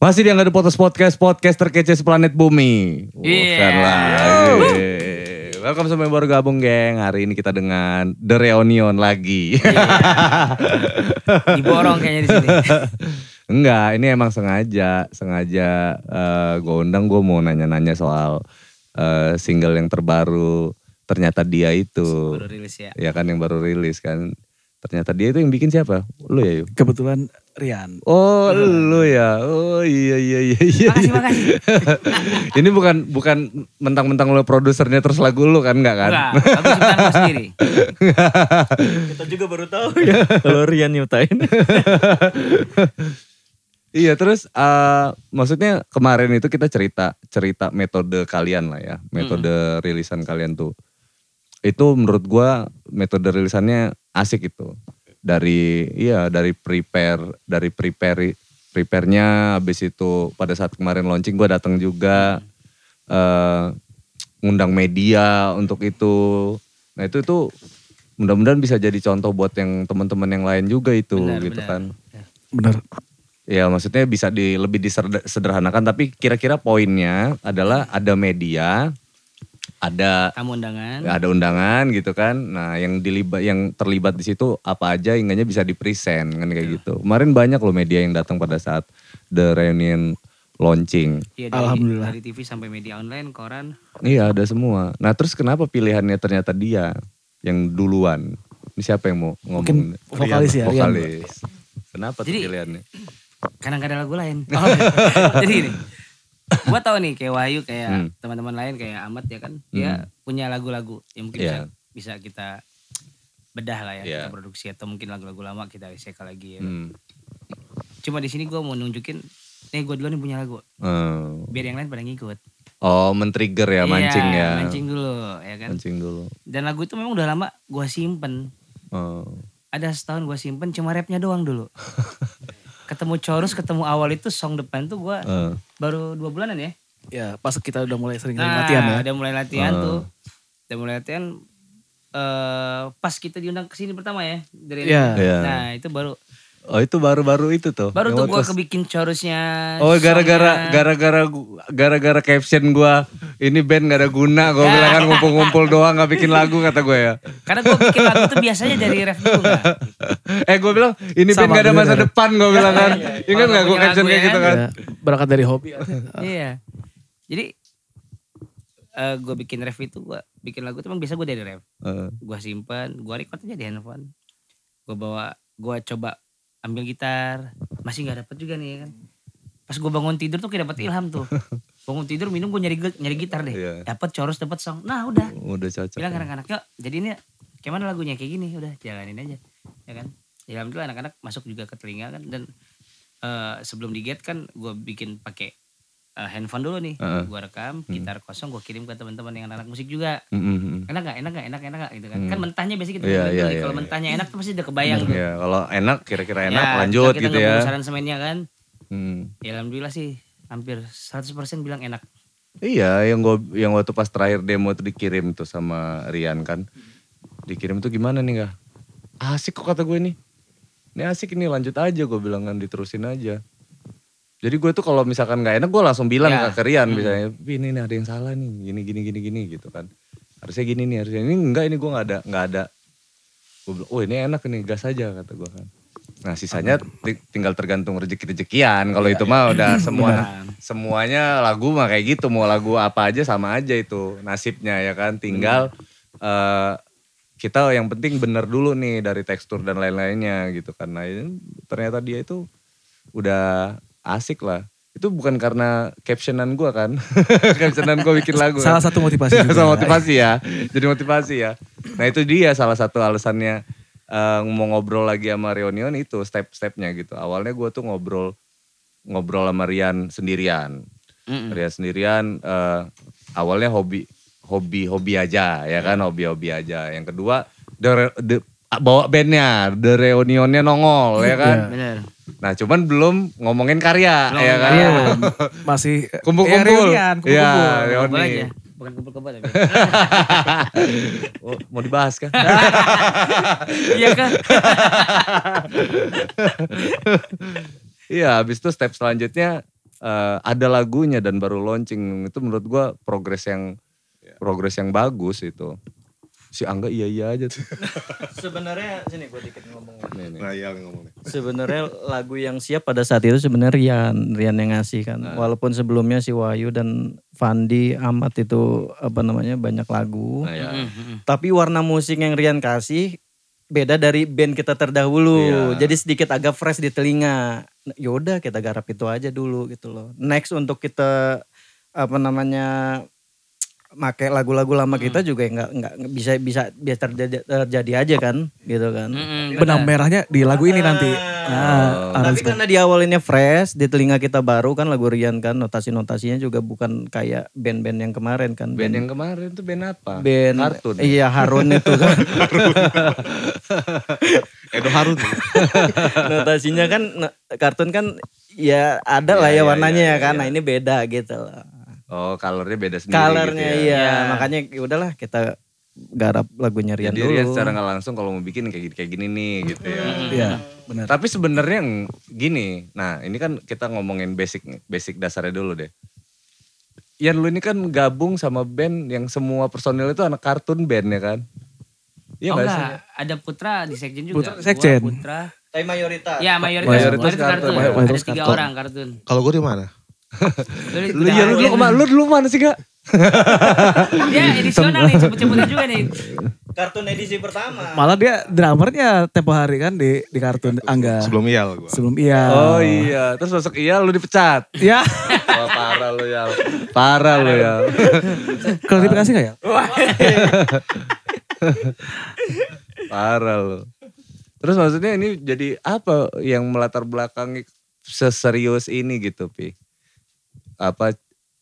Masih di Angga Potos Podcast, podcast terkece seplanet bumi. Iya. Bukan lagi. Welcome semua yang baru gabung geng. Hari ini kita dengan The Reunion lagi. Diborong kayaknya di sini. Enggak, ini emang sengaja. Sengaja gue undang gue mau nanya-nanya soal eh, single yang terbaru. Ternyata dia itu. Baru rilis ya. Ya kan yang baru rilis kan. Ternyata dia itu yang bikin siapa? Lu ya Yu? Kebetulan Rian. Oh, lu ya. Oh iya iya iya iya. Makasih, makasih. Ini bukan bukan mentang-mentang lu produsernya terus lagu lu kan enggak kan? Enggak, aku ciptaan sendiri. Kita juga baru tahu ya kalau Rian nyiptain. Iya, terus eh, maksudnya kemarin itu kita cerita cerita metode kalian lah ya, metode rilisan kalian tuh. Itu menurut gua metode rilisannya asik itu. Dari iya dari prepare dari prepare prepare-nya habis itu pada saat kemarin launching gua datang juga eh ngundang media untuk itu. Nah, itu itu mudah-mudahan bisa jadi contoh buat yang teman-teman yang lain juga itu Benar, gitu benar. kan. Bener. Ya maksudnya bisa di lebih disederhanakan tapi kira-kira poinnya adalah ada media, ada Tamu undangan. ada undangan gitu kan. Nah, yang dilibat yang terlibat di situ apa aja ingatnya bisa di-present kan kayak gitu. Kemarin banyak loh media yang datang pada saat The Reunion launching. Iya, dari, Alhamdulillah. dari TV sampai media online, koran. Iya, ada semua. Nah, terus kenapa pilihannya ternyata dia yang duluan? Ini siapa yang mau ngomong? Mungkin vokalis ya, Rian. Vokalis. Kenapa tuh Jadi- pilihannya? Kadang ada lagu lain. Jadi gini. Gua tahu nih kayak Wahyu kayak Hmm. teman-teman lain kayak Ahmad ya kan. Dia punya lagu-lagu yang mungkin Iya. bisa, bisa kita bedah lah ya, Iya. kita produksi atau mungkin lagu-lagu lama kita recycle lagi ya. Hmm. Cuma di sini gua mau nunjukin nih gue duluan nih punya lagu Eh, biar yang lain pada ngikut Oh, men-trigger ya, mancing Iya, ya. mancing dulu ya kan Mancing dulu. dan lagu itu memang udah lama gua simpen Oh. ada setahun gua simpen cuma rapnya doang dulu ketemu chorus ketemu awal itu song depan tuh gua eh. baru dua bulanan ya Ya pas kita udah mulai sering nah latihan ya. udah mulai latihan Ah. tuh udah mulai latihan eh pas kita diundang ke sini pertama ya dari Iya. Iya. nah itu baru Oh itu baru-baru itu tuh. baru tuh gua waktu- kebikin chorusnya Oh gara-gara gara-gara gara-gara caption gua ini band gak ada guna gua bilang kan ngumpul-ngumpul doang gak bikin lagu kata gue ya. karena gua bikin lagu tuh biasanya dari ref dulu? Eh gue bilang ini band Sama gak ada bener. masa depan gue bilang kan. Iya, iya. Ingat gak gue caption kayak ya gitu kan? Ya, berangkat dari hobi. Iya. Jadi eh gue bikin ref itu gue bikin lagu itu emang biasa gue dari ref. Eh, Gue simpan, gue record aja di handphone. Gue bawa, gue coba ambil gitar, masih nggak dapet juga nih ya kan. Pas gue bangun tidur tuh kayak dapet ilham tuh. Bangun tidur minum gue nyari nyari gitar deh. Iya. Dapet chorus, dapet song. Nah udah. udah cocok. Bilang ya. anak-anak yuk jadi ini kayak mana lagunya kayak gini udah jalanin aja ya kan ya alhamdulillah anak-anak masuk juga ke telinga kan dan eh, sebelum di get kan gue bikin pakai eh, handphone dulu nih Heeh. gue rekam gitar kosong gue kirim ke teman-teman yang anak musik juga Mm, mm, mm. enak gak enak gak enak enak gak gitu kan Hmm. kan mentahnya biasanya kita Iya, iya, dulu nih. iya, kalau iya. mentahnya enak tuh pasti udah kebayang tuh Ya kalau enak kira-kira enak Ya, lanjut kita gitu ya. perlu saran semennya kan Hmm. ya alhamdulillah sih hampir 100% bilang enak Iya, yang gua yang waktu pas terakhir demo itu dikirim tuh sama Rian kan. Dikirim tuh gimana nih kak? Asik kok kata gue nih. Ini asik ini lanjut aja gue bilang kan diterusin aja. Jadi gue tuh kalau misalkan nggak enak gue langsung bilang Ya. ke Rian misalnya, "Pi, ini, ini ada yang salah nih, gini gini gini gini gitu kan. Harusnya gini nih, harusnya ini enggak ini gue nggak ada nggak ada. Gue bilang, oh ini enak nih, gas aja kata gue kan. Nah sisanya ti- tinggal tergantung rezeki-rezekian. Kalau itu mah udah semua semuanya lagu mah kayak gitu. Mau lagu apa aja sama aja itu nasibnya ya kan. Tinggal eh, kita yang penting bener dulu nih dari tekstur dan lain-lainnya gitu kan. Nah ini ternyata dia itu udah asik lah. Itu bukan karena captionan gua kan. captionan gua bikin lagu. kan. Salah satu motivasi juga. Sama motivasi ya. Jadi motivasi ya. Nah itu dia salah satu alasannya eh, mau ngobrol lagi sama Reunion itu step-stepnya gitu. Awalnya gue tuh ngobrol ngobrol sama Rian sendirian. Mm-mm. Rian sendirian eh, awalnya hobi hobi hobi aja ya kan hobi-hobi aja. Yang kedua the, the- bawa bandnya, The Reunionnya nongol ya kan. bener Nah cuman belum ngomongin karya Belum ya kan. Iya, masih Kumpul-kumpul. Ya, reunian, kumpul-kumpul. Iya, reuni. kumpul aja bukan kumpul kebo tapi Oh, mau dibahas kan? iya kan Iya, habis itu step selanjutnya eh, ada lagunya dan baru launching itu menurut gua progres yang progres yang bagus itu. Si Angga iya iya aja tuh. Sebenarnya sini gue dikit ngomong. Nih, nih. Nah iya ngomong. Sebenarnya lagu yang siap pada saat itu sebenarnya Rian, Rian yang ngasih kan. Walaupun sebelumnya si Wahyu dan Fandi Amat itu apa namanya banyak lagu. Nah, ya. Mm-mm. Tapi warna musik yang Rian kasih beda dari band kita terdahulu. Iya. Jadi sedikit agak fresh di telinga. Nah, Yaudah kita garap itu aja dulu gitu loh. Next untuk kita apa namanya make lagu-lagu lama kita juga nggak nggak bisa bisa bisa terjadi, terjadi aja kan gitu kan. Mm-mm, Benang benar. merahnya di lagu ini nanti. Oh. Nah, Tapi karena di awalinnya fresh, di telinga kita baru kan lagu Rian kan notasi-notasinya juga bukan kayak band-band yang kemarin kan. Band yang kemarin tuh band apa? band Kartun. Iya Harun itu kan. Edo Harun. Notasinya kan kartun kan ya ada lah Iya, ya iya, warnanya iya, ya kan. iya. Nah ini beda gitu loh. Oh, colornya beda sendiri Colornya gitu ya. iya. Iya. Makanya ya udahlah kita garap lagunya Rian Jadi dulu. Rian secara nggak langsung kalau mau bikin kayak gini, kayak gini nih gitu ya. Iya, benar. Tapi sebenarnya yang gini, nah ini kan kita ngomongin basic basic dasarnya dulu deh. Yan lu ini kan gabung sama band yang semua personil itu anak kartun band ya kan? Iya oh sih? enggak, ada Putra di sekjen juga. Putra Gua, sekjen. Putra. Tapi mayoritas. Ya mayoritas, Mayoritas mayoritas, kartun. kartun. Mayoritas ada tiga kartun. orang kartun. Kalau gue di mana? Lu, ya, lu, dulu ke mana? Lu dulu mana sih gak? Dia edisional nih, cepet-cepetnya juga nih. Kartun edisi pertama. Malah dia drummernya tempo hari kan di di kartun Angga. Sebelum Iyal gue. Sebelum iya. Oh iya, terus masuk iya lu dipecat. Ya, Wah parah lu ya. Parah lu ya. klarifikasi gak ya? Parah lu. Terus maksudnya ini jadi apa yang melatar belakangi seserius ini gitu, Pi? Apa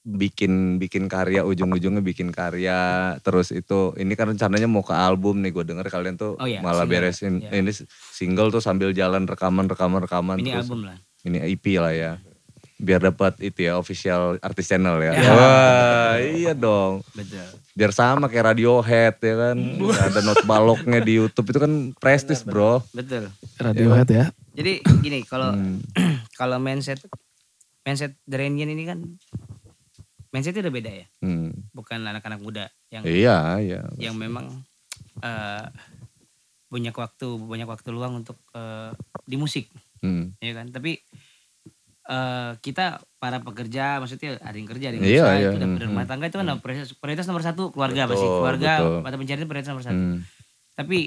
bikin bikin karya ujung-ujungnya bikin karya terus itu ini kan rencananya mau ke album nih gue denger kalian tuh Oh iya, malah single. beresin Iya. ini single tuh sambil jalan rekaman rekaman rekaman Ini terus album lah. ini EP lah ya biar dapat itu ya official artis channel ya Ya. wah iya dong Betul. biar sama kayak Radiohead ya kan ada not baloknya di YouTube itu kan prestis bro Betul. Radiohead ya. Jadi gini, kalau Hmm. kalau mindset mindset Drenian ini kan mindsetnya udah beda ya. Hmm. Bukan anak-anak muda yang iya iya yang memang eh banyak waktu banyak waktu luang untuk eh, di musik Hmm. ya kan tapi eh kita para pekerja maksudnya ada yang kerja ada yang Iya, usaha iya. itu udah Hmm, berumah tangga itu kan prioritas, prioritas nomor satu keluarga pasti Betul, keluarga betul. mata pencarian prioritas nomor satu Hmm. tapi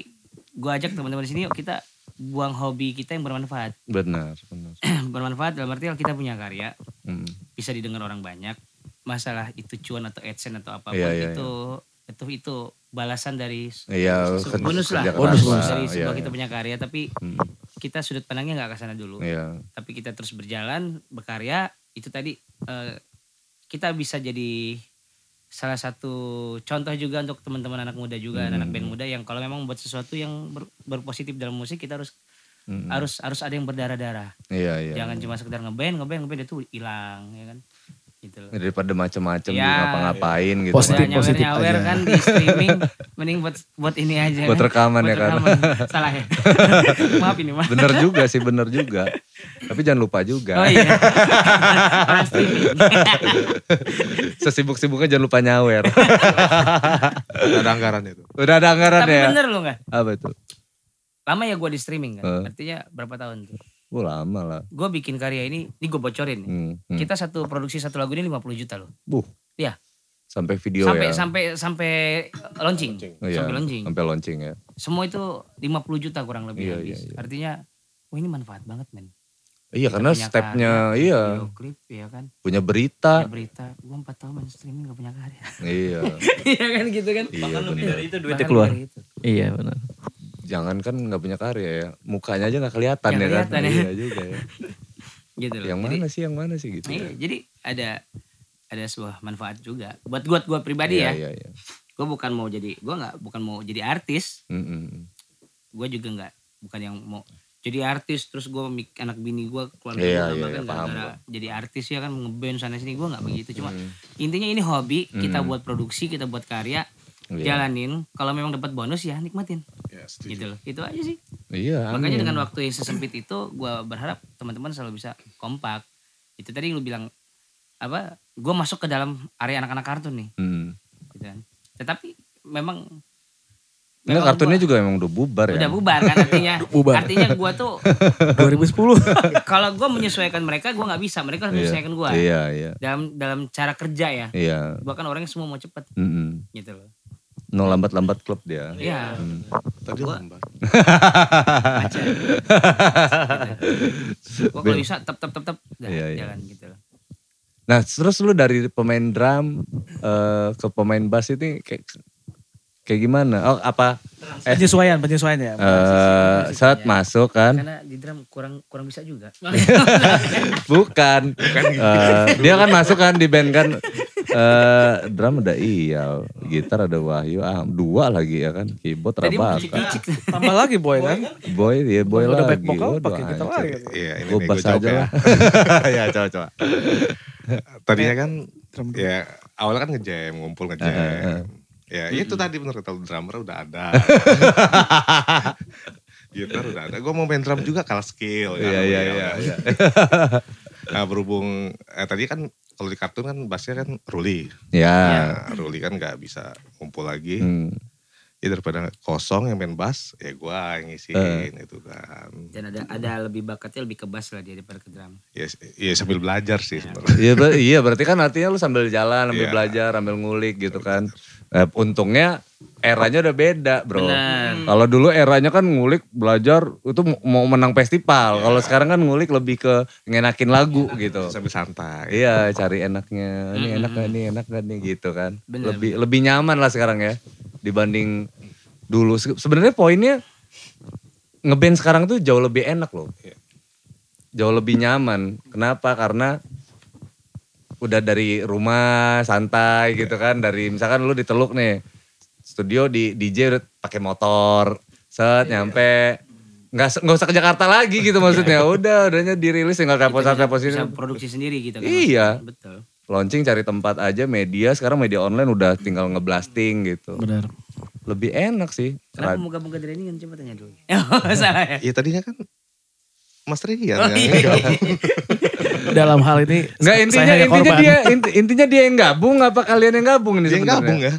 gua ajak teman-teman di sini yuk kita buang hobi kita yang bermanfaat benar benar bermanfaat dalam arti kita punya karya Hmm. bisa didengar orang banyak masalah itu cuan atau adsense atau apa pun Iya, iya, itu itu itu balasan dari iya se- kerja- bonus lah Bonus, lah, dari iya, sebuah iya. kita punya karya tapi Hmm. kita sudut pandangnya nggak ke sana dulu iya tapi kita terus berjalan berkarya itu tadi eh, kita bisa jadi salah satu contoh juga untuk teman-teman anak muda juga Hmm. anak band muda yang kalau memang buat sesuatu yang ber- berpositif dalam musik kita harus Hmm. harus harus ada yang berdarah-darah iya iya jangan cuma sekedar ngeband ngeband ngeband itu hilang ya kan gitu loh. daripada macam-macam Ya, ngapa-ngapain gitu. Positif, Udah positif. nyawer-nyawer aja. kan di streaming mending buat buat ini aja Buat kan. rekaman Buat ya kan? rekaman. salah ya? Maaf ini maaf bener juga sih bener juga. Tapi jangan lupa juga. Oh iya. Streaming. Sesibuk-sibuknya jangan lupa nyawer. Udah ada anggaran itu. udah ada anggaran tapi ya? bener loh nggak apa itu? Lama ya gue di streaming kan Eh. artinya berapa tahun tuh Oh lama lah. gue bikin karya ini ini gue bocorin nih. Hmm, hmm. kita satu produksi satu lagu ini 50 juta loh Buh. Iya. Sampai video sampai ya. sampai sampai launching Oh, iya. sampai launching Sampai launching ya. semua itu 50 juta kurang lebih Iya, habis iya, iya. artinya wah ini manfaat banget men Iya Kita karena stepnya iya video klip ya kan punya berita. punya berita gue empat tahun main streaming gak punya karya iya. iya kan gitu kan Iya Bahkan lebih benar. dari itu duitnya Bahkan keluar. itu. Iya benar. Jangan kan nggak punya karya ya. Mukanya aja nggak kelihatan ya kan. ya. Iya juga ya. gitu loh Yang Jadi- mana sih yang mana sih gitu. Iya, ya. jadi ada ada sebuah manfaat juga buat gua gua pribadi Iya, ya. Iya iya. Gua bukan mau jadi gua nggak bukan mau jadi artis. Mm, mm, mm. Gua juga nggak bukan yang mau jadi artis terus gua anak bini gua keluarga Iya, gua iya, bahkan iya, gara-gara jadi artis ya kan ngeband sana sini gua nggak begitu cuma Mm. intinya ini hobi kita Hmm. buat produksi kita buat karya Iya. jalanin kalau memang dapat bonus ya nikmatin Ya, gitu loh itu aja sih Iya. makanya amin. dengan waktu yang sesempit itu gua berharap teman-teman selalu bisa kompak itu tadi lu bilang apa gue masuk ke dalam area anak-anak kartun nih Hmm. gitu kan. tetapi memang Enggak memang kartunnya gua- juga emang udah bubar ya. udah bubar kan artinya Bubar. artinya gue tuh 2010. kalau gue menyesuaikan mereka gue nggak bisa mereka harus Iya. menyesuaikan gue Iya, iya. dalam dalam cara kerja ya Iya. gue kan orangnya semua mau cepet Mm-mm. gitu loh No lambat-lambat klub dia. Iya. Tadi Gua- lambat. aja. Gua kalau bisa tep tep tep tep udah Iya, iya. jalan gitu loh. Nah terus lu dari pemain drum eh, ke pemain bass ini kayak kayak gimana? Oh apa? Eh, penyesuaian, penyesuaian ya. eh, saat masuk kan? Karena di drum kurang kurang bisa juga. Bukan. Eh, dia kan masuk kan di band kan. eh drum ada Iyal, gitar ada Wahyu, ah, dua lagi ya kan, keyboard Rabaka. cicik Tambah lagi boy kan. Boy, dia boy Udah lagi. back vokal Waduh, pakai gitar lagi. Iya, ini Gue nego bass aja ya. lah. ya coba coba. Tadinya kan ya awalnya kan ngejam, ngumpul ngejam. Ya itu tadi bener kata drummer udah ada. Gitar udah ada. Gue mau main drum juga kalah skill. ya, Iya iya ya iya. iya. Nah berhubung eh, tadi kan kalau di kartun kan bassnya kan Ruli. Ya. Nah, Ruli kan nggak bisa ngumpul lagi. Hmm. Ya daripada kosong yang main bass, ya gue yang ngisiin Eh. itu kan. Dan ada ada lebih bakatnya lebih ke bass lah dia daripada ke drum. Ya, ya sambil belajar sih sebenarnya. Iya, ber- iya berarti kan artinya lu sambil jalan, sambil Iya. belajar, sambil ngulik gitu kan. Eh, untungnya eranya udah beda bro. Benar. Kalau dulu eranya kan ngulik, belajar itu mau menang festival. Kalau sekarang kan ngulik lebih ke ngenakin lagu gitu. Sambil santai. Iya cari enaknya, ini enak gak nih, enak gak nih gitu kan. Bener, lebih lebih nyaman lah sekarang ya dibanding dulu. Se- Sebenarnya poinnya ngeband sekarang tuh jauh lebih enak loh. Jauh lebih nyaman. Kenapa? Karena udah dari rumah santai gitu kan. Dari misalkan lu di Teluk nih, studio di DJ udah pakai motor, set nyampe nggak nggak usah ke Jakarta lagi gitu maksudnya. Udah, udahnya dirilis tinggal telepon telepon bisa sini. produksi sendiri gitu kan. Iya. maksudnya. Betul. Launching cari tempat aja media sekarang media online udah tinggal ngeblasting gitu Benar. lebih enak sih Kenapa mau gabung ke Dreningan coba tanya dulu. Oh, salah ya. Ya tadinya kan Mas Rian Oh, yang iya. gabung. Dalam hal ini nggak intinya intinya dia inti- intinya dia yang gabung apa kalian yang gabung ini Dia yang gabung ya?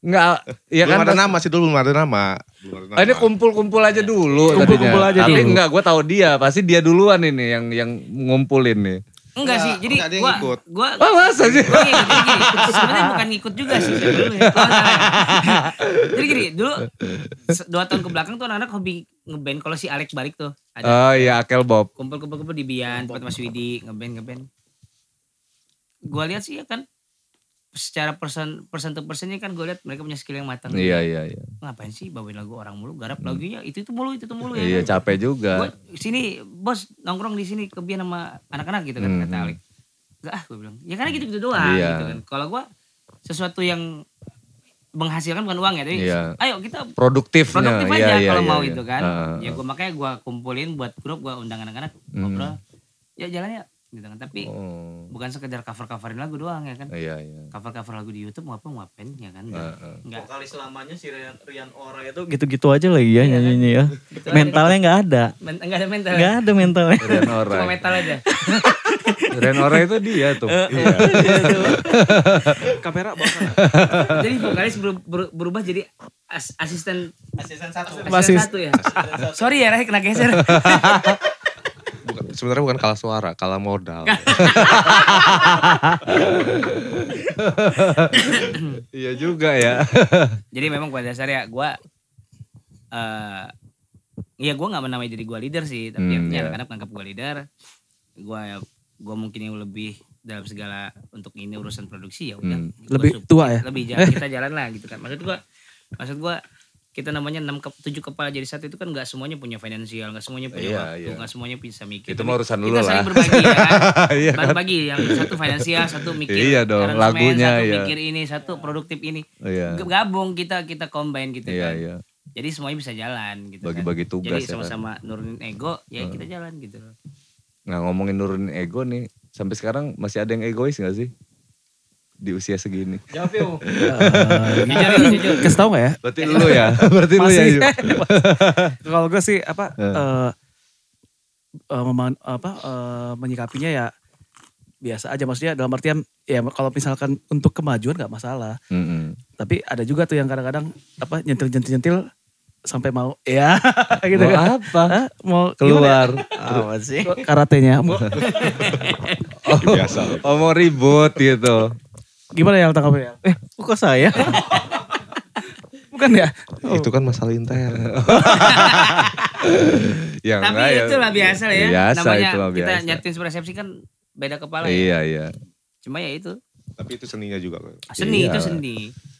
nggak ya belum kan ada nama sih dulu belum ada nama. Belum ada nama. Ah, ini kumpul-kumpul aja dulu Kumpul-kumpul tadinya. aja Tapi dulu. enggak, gue tahu dia. Pasti dia duluan ini yang yang ngumpulin nih. Enggak sih, jadi enggak ada yang gua ikut. gua Oh masa sih? Gua gini, sebenarnya bukan ngikut juga sih. Oh, salah ya. Jadi gini, dulu dua tahun ke belakang tuh anak-anak hobi ngeband kalau si Alex balik tuh. Ada Oh iya, Akel Bob. kumpul-kumpul di Bian, tempat Mas Widi ngeband ngeband. Gua lihat sih ya kan secara person person to personnya kan gue lihat mereka punya skill yang matang. Iya, iya, iya. Ngapain sih bawain lagu orang mulu, garap lagunya itu itu mulu itu itu mulu ya. Iya, kan? capek juga. Gua sini bos nongkrong di sini kebian sama anak-anak gitu kan Hmm, kata hmm. Alex. Enggak ah gue bilang. Ya karena gitu-gitu doang Iya. gitu kan. Kalau gua sesuatu yang menghasilkan bukan uang ya, tapi Iya. ayo kita Produktifnya. produktif iya, aja iya, kalau iya, mau iya. itu kan. Ah, ya gua makanya gua kumpulin buat grup gua undang anak-anak Hmm. ngobrol. Ya jalan ya gitu kan. Tapi Oh, bukan sekedar cover-coverin lagu doang ya kan. iya, iya. Cover-cover lagu di YouTube mau apa mau ngapain ya kan. Ah, ah. Enggak. Vokalis lamanya si Rian, Rian Ora itu gitu-gitu aja lagi ya Iya nyanyinya ya. Mentalnya nggak ada. Men- enggak ada mental. Nggak ada mentalnya. Cuma Ora. metal aja. Ren Ora itu dia tuh. Iya. Kamera bawa sana. jadi vokalis ber- ber- berubah jadi as- asisten Asisten satu. asisten satu ya. Sorry ya Rai kena geser. Sebenarnya bukan kalah suara, kalah modal. Iya juga ya. jadi memang pada dasarnya gue eh Iya gue gak menamai diri gue leader sih Tapi Hmm, iya. anak-anak nganggap gue leader Gue gua mungkin yang lebih dalam segala untuk ini urusan produksi ya udah Hmm. Gua Lebih tua ya? lebih jalan kita jalan lah gitu kan maksud gue maksud gue kita namanya enam ke tujuh kepala jadi satu itu kan nggak semuanya punya finansial nggak semuanya punya Iya, waktu iya. nggak semuanya bisa mikir Itu mah urusan kita dulu saling lah. berbagi ya kan Iya kan? berbagi yang satu finansial satu mikir Iya dong, lagunya, satu iya. mikir ini satu produktif ini Iya. gabung kita kita combine gitu Iya, kan iya. jadi semuanya bisa jalan gitu Bagi-bagi kan. tugas jadi ya kan. sama-sama nurunin ego ya kita jalan gitu Nah ngomongin nurunin ego nih. Sampai sekarang masih ada yang egois gak sih? Di usia segini. Jawab yuk. Eh, Kasih tau gak ya? Berarti lu ya? Berarti lu ya? Kalau gue sih apa Eh. eh eh, memang- apa eh, menyikapinya ya biasa aja maksudnya dalam artian ya kalau misalkan untuk kemajuan nggak masalah. Mm-mm. Tapi ada juga tuh yang kadang-kadang apa nyentil-nyentil sampai mau ya gitu Mau kan. apa? Hah? Mau Keluar. Apa sih? ya? karatenya. Mau- Biasa. Oh mau ribut gitu. Gimana ya tangkapnya? Eh, Kok saya? bukan ya? Itu kan masalah intern. Ya Tapi enggak ya. itu lah biasa lah ya. Biasa Namanya itu mah kita biasa. nyatin resepsi kan beda kepala ya. Iya iya. Cuma ya itu. Tapi itu seninya juga. Seni Iya. itu seni.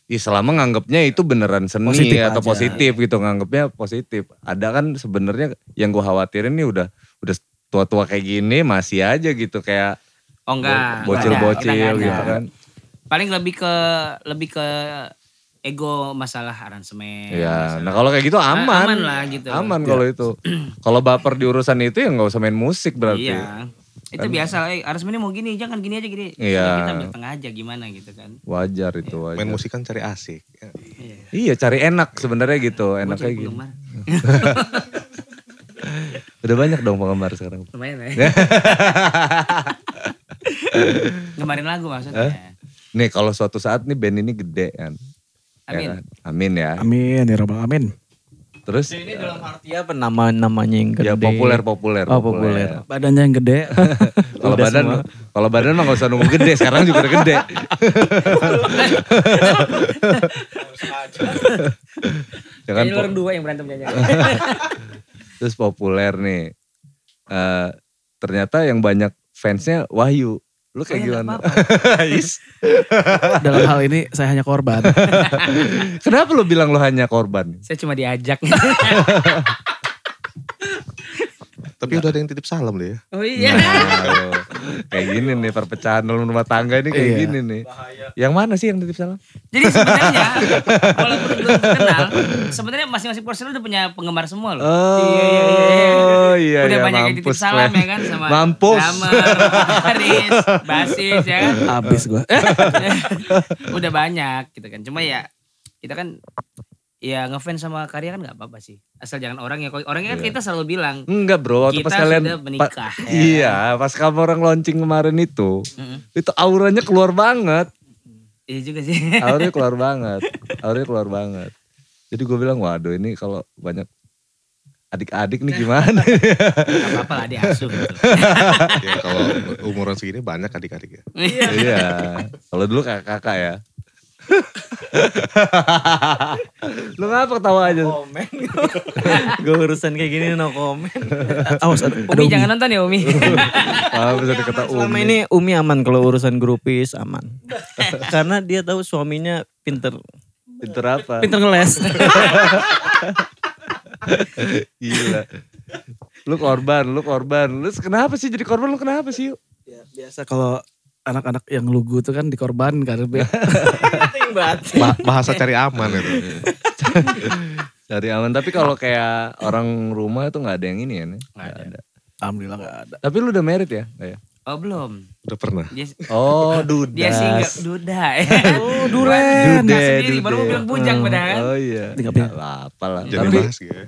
Ih selama nganggapnya itu beneran seni Positif atau aja. positif gitu nganggapnya positif. Ada kan sebenarnya yang gue khawatirin nih udah udah tua-tua kayak gini masih aja gitu kayak Oh enggak. bo- bocil-bocil gitu kan. Paling lebih ke lebih ke ego masalah aransemen. Iya. masalah- Nah kalau kayak gitu aman. aman lah gitu. Aman kalau itu. Kalau baper di urusan itu ya nggak usah main musik berarti. Iya. Itu biasa, eh aransemennya mau gini, jangan gini aja gini. Kan Iya. Kita ambil tengah aja gimana gitu kan. Wajar itu wajar. Main musik kan cari asik. Iya. Iya cari enak sebenarnya gitu. Enaknya cari gitu. Udah banyak dong penggemar sekarang. Lumayan ya. Ngemarin lagu maksudnya. Nih kalau suatu saat nih band ini gede kan. Ya Amin. kan? Amin ya. Amin ya robbal amin. Terus Ini dalam arti apa nama namanya yang gede? ya populer populer. Oh, populer. Badannya yang gede. Kalau badan kalau badan mah gak usah nunggu gede. Sekarang juga udah gede. ya kan Kayaknya po- lu dua yang berantem jajan. terus populer nih. Eh ternyata yang banyak fansnya Wahyu. Lu kayak Oh, ya, gimana? Is. Dalam hal ini saya hanya korban. Kenapa lu bilang lu hanya korban? Saya cuma diajak. Tapi udah ada yang titip salam deh ya. oh iya. Nah, kayak gini nih perpecahan dalam rumah tangga ini kayak Iya. gini nih. Yang mana sih yang titip salam? Jadi sebenarnya walaupun belum kenal, sebenarnya masing-masing personel udah punya penggemar semua loh. Oh iya Udah iya, banyak yang titip salam ya kan sama Mampus. drummer, baris, basis ya kan. Abis gue. udah banyak gitu kan. Cuma ya kita kan ya ngefans sama karya kan nggak apa-apa sih. Asal jangan orang ya. Orangnya kan Iya. kita selalu bilang Enggak bro, waktu kita pas kalian sudah menikah. pa- iya, pas kamu orang launching kemarin itu, Mm-mm. itu auranya keluar banget. Iya juga sih. Auranya keluar banget. Auranya keluar banget. Jadi gue bilang, waduh ini kalau banyak adik-adik nih gimana? Gak apa-apa lah diasuh gitu. ya kalau umuran segini banyak adik-adik ya. iya. Kalau dulu kakak-kakak ya. Lu ngapa ketawa aja? Komen. Gue urusan kayak gini no komen. Awas ada, ada Umi Umi. jangan nonton ya Umi. Ah, bisa dikata Selama Umi. ini Umi aman kalau urusan grupis aman. Karena dia tahu suaminya pinter. Pinter apa? Pinter ngeles. Gila. Lu korban, lu korban. Lu kenapa sih jadi korban? Lu kenapa sih? Ya, biasa kalau anak-anak yang lugu tuh kan dikorban karena be- Ba- bahasa cari aman itu. Cari aman. Tapi kalau kayak orang rumah tuh nggak ada yang ini ya? Nggak Nggak ada. alhamdulillah gak ada. Tapi lu udah married ya? Nggak ya? Oh belum. Udah pernah. Dia, Oh, dudas. dia sih enggak duda. Oh, duren. Duda sendiri baru mau bilang bujang padahal. Oh iya. Tinggal Nggak pilih. apa-apa lah. Jadi Tapi bahas gitu. ya.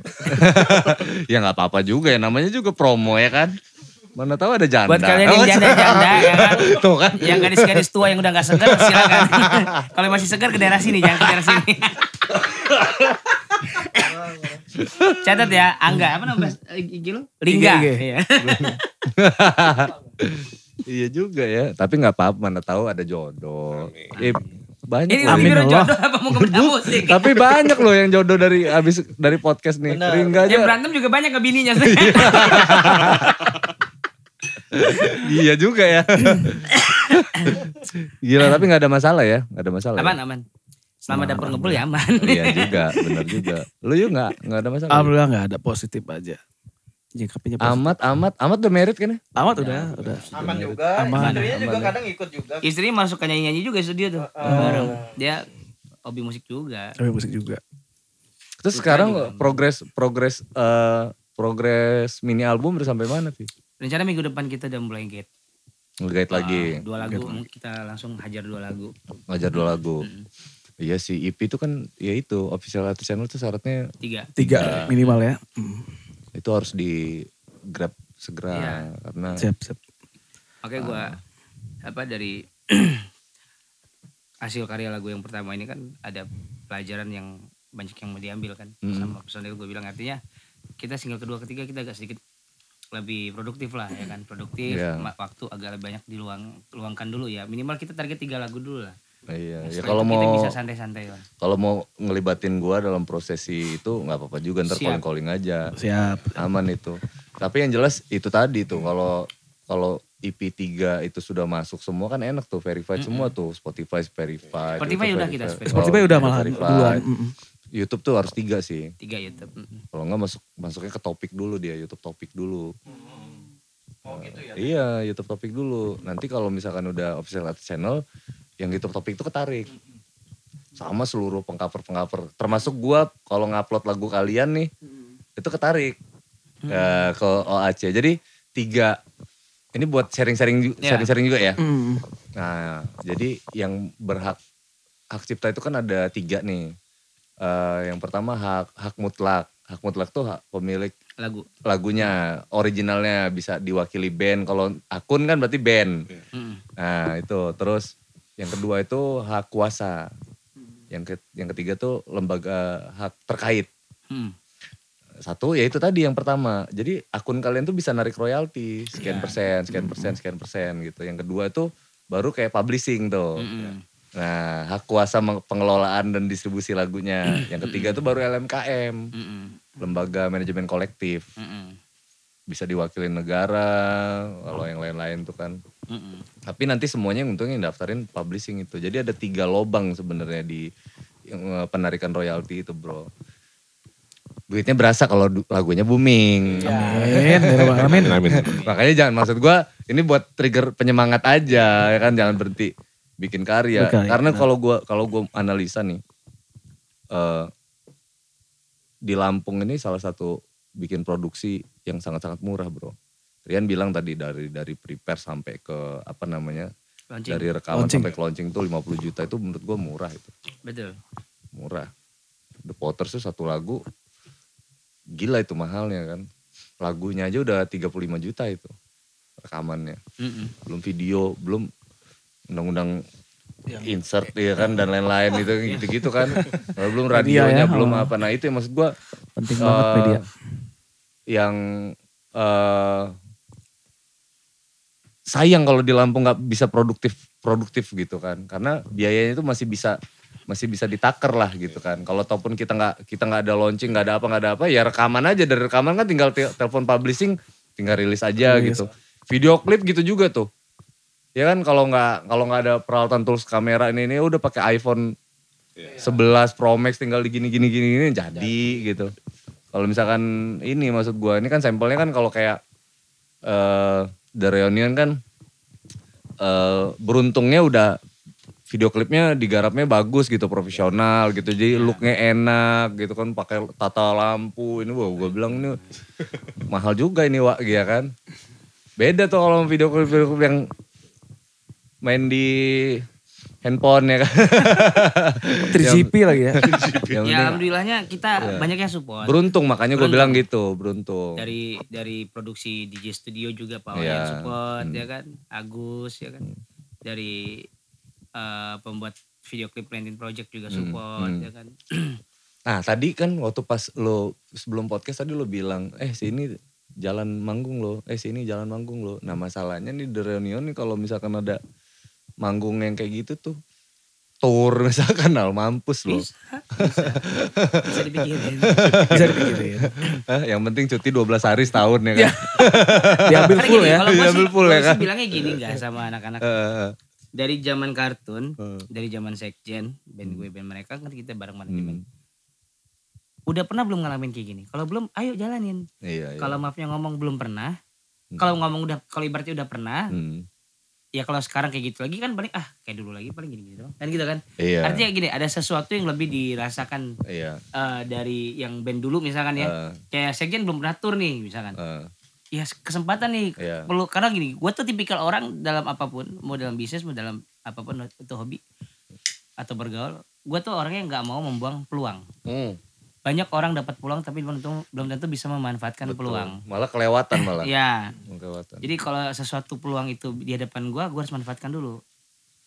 ya nggak apa-apa juga ya. Namanya juga promo ya kan. Mana tahu ada janda. Buat kalian yang Oh, janda-janda ya kan. Tuh kan. Yang gadis-gadis tua yang udah gak segar silakan. Kalau masih segar ke daerah sini, jangan ke daerah sini. Catat ya, Angga apa nama bahasa- IG lu? Lingga. Iya. Iya juga ya. Tapi nggak apa-apa. Mana tahu ada jodoh. Eh, banyak Ini loh. Amin Allah. jodoh apa mau ke musik? Tapi banyak loh yang jodoh dari abis dari podcast nih. Ringga Yang aja. berantem juga banyak ke bininya. Iya juga ya. Gila tapi nggak ada masalah ya, nggak ada masalah. aman, ya? aman. Selama dapur ngebul ya aman. Iya juga, benar juga. Lu yuk nggak nggak ada masalah. Alhamdulillah gak ada positif aja. Jingkapinya positif. Amat, amat, amat udah merit kan ya? Amat udah, udah. Aman juga. Aman. Istrinya juga Aman ya. kadang ikut juga. Istrinya masuk ke nyanyi-nyanyi juga di studio tuh. Bareng. Dia hobi musik juga. Tapi musik juga. Terus sekarang juga. progres progres eh, progres mini album udah sampai mana sih? Rencana minggu depan kita udah mulai gate. Ngegait lagi, Ah, dua lagu, kita langsung hajar dua lagu. ngajar dua lagu. Mm. Iya sih, EP itu kan ya itu official artist channel tuh syaratnya Tiga. Tiga minimal ya. Hmm. itu harus di grab segera Iya. karena Siap, siap. Oke gua apa dari hasil karya lagu yang pertama ini kan ada pelajaran yang banyak yang mau diambil kan Mm. sama personil gue bilang artinya kita single kedua ketiga kita agak sedikit lebih produktif lah ya kan produktif ma- waktu agak lebih banyak diluang luangkan dulu ya minimal kita target tiga lagu dulu lah Iya, Nah, ya kalau mau bisa santai-santai lah kalau mau ngelibatin gua dalam prosesi itu nggak apa-apa juga ntar Siap. calling calling aja Siap. aman itu. Tapi yang jelas itu tadi tuh kalau kalau EP 3 itu sudah masuk semua kan enak tuh verified semua tuh Spotify verified. Spotify udah kita verified. Spotify. Spotify Oh, udah verified. duluan. YouTube tuh harus tiga sih. tiga YouTube. Kalau nggak masuk masuknya ke topik dulu dia YouTube topik dulu. Oh gitu ya. Iya YouTube topik dulu. Nanti kalau misalkan udah official artist channel, yang YouTube topik itu ketarik. Sama seluruh pengcover-pengcover. Termasuk gua kalau ngupload lagu kalian nih, itu ketarik ke, ke OAC. Jadi tiga, ini buat sharing-sharing Ya. sharing-sharing juga ya. Mm. Nah, jadi yang berhak hak cipta itu kan ada tiga nih. Eh, yang pertama hak hak mutlak. Hak mutlak tuh hak pemilik lagu. lagunya originalnya bisa diwakili band. Kalau akun kan berarti band. Mm-mm. nah itu. Terus yang kedua itu hak kuasa. Yang ke, yang ketiga tuh lembaga hak terkait. Mm. satu ya itu tadi yang pertama. Jadi akun kalian tuh bisa narik royalti. Sekian Iya. persen sekian persen sekian persen gitu. Yang kedua tuh baru kayak publishing tuh. Mm-mm. Nah hak kuasa pengelolaan dan distribusi lagunya. Yang ketiga tuh baru LMKM Mm-mm. lembaga manajemen kolektif. Bisa diwakili negara kalau yang lain-lain tuh kan. Tapi nanti semuanya yang untungnya daftarin publishing itu. Jadi ada tiga lobang sebenarnya di eh, penarikan royalti itu bro. Duitnya berasa kalau lagunya booming. Amin. Ya Rabbal Alamin. Amin. makanya jangan maksud gua ini buat trigger penyemangat aja ya kan? Jangan berhenti bikin karya Berkarya, karena benar. kalau gua kalau gua analisa nih eh di Lampung ini salah satu bikin produksi yang sangat-sangat murah bro Rian bilang tadi dari dari prepare sampai ke apa namanya Launching. dari rekaman Launching. sampai ke launching tuh 50 juta itu menurut gua murah itu betul murah The Potters tuh satu lagu gila itu mahalnya kan lagunya aja udah 35 juta itu rekamannya Mm-mm. belum video belum undang-undang insert ya kan dan lain-lain itu gitu-gitu kan. Belum Media radionya ya, belum oh. apa. Nah itu yang maksud gua Penting banget eh, media. yang eh sayang kalau di Lampung nggak bisa produktif produktif gitu kan. Karena biayanya itu masih bisa masih bisa ditaker lah gitu kan. Kalau ataupun kita nggak kita nggak ada launching nggak ada apa nggak ada apa ya rekaman aja. Dari rekaman kan tinggal te- telepon publishing tinggal rilis aja Rilis. gitu. Video klip gitu juga tuh ya kan kalau nggak kalau nggak ada peralatan tools kamera ini ini udah pakai iPhone 11 Pro Max tinggal di gini gini gini gini jadi. gitu. Kalau misalkan ini maksud gua ini kan sampelnya kan kalau kayak eh The Reunion kan eh beruntungnya udah video klipnya digarapnya bagus gitu profesional gitu. Jadi looknya enak gitu kan pakai tata lampu ini gua gua bilang ini mahal juga ini Wak ya kan. Beda tuh kalau video klip, video klip yang main di handphone ya kan 3GP lagi ya. Ya alhamdulillahnya kita Iya. banyak yang support beruntung makanya gue bilang gitu beruntung dari dari produksi DJ studio juga Pak Iya. yang support Hmm. ya kan Agus ya kan dari eh, pembuat video klip Planting Project juga Hmm, support hmm. ya kan Nah tadi kan waktu pas lo sebelum podcast tadi lo bilang, eh sini jalan manggung lo, eh sini jalan manggung lo. Nah masalahnya nih The Reunion nih kalau misalkan ada manggung yang kayak gitu tuh, tour misalkan, nah mampus lo. bisa bisa bisa dipikirin Bisa dipikirin. Hah, yang penting cuti 12 hari setahun ya kan. Diambil Karena full gini, ya. kalau gue Diambil sih, full ya kan? bilangnya gini enggak sama anak-anak Eh, dari zaman kartun Hmm. dari zaman sekjen band gue band mereka kan kita bareng manajemen Hmm. udah pernah belum ngalamin kayak gini kalau belum ayo jalanin iya, iya. kalau maafnya ngomong belum pernah Hmm. kalau ngomong udah kalau ibaratnya udah pernah Hmm, ya kalau sekarang kayak gitu lagi kan paling ah kayak dulu lagi paling gini gitu doang. kan gitu kan Iya. artinya gini ada sesuatu yang lebih dirasakan Iya. eh, dari yang band dulu misalkan ya eh, kayak sekjen belum pernah tur nih misalkan eh, ya kesempatan nih Iya. perlu karena gini gue tuh tipikal orang dalam apa pun mau dalam bisnis mau dalam apa pun itu hobi atau bergaul gue tuh orangnya nggak mau membuang peluang hmm, banyak orang dapat peluang tapi belum tentu belum tentu bisa memanfaatkan peluang. Malah kelewatan malah. Iya. Kelewatan. Jadi kalau sesuatu peluang itu di hadapan gua, gua harus manfaatkan dulu.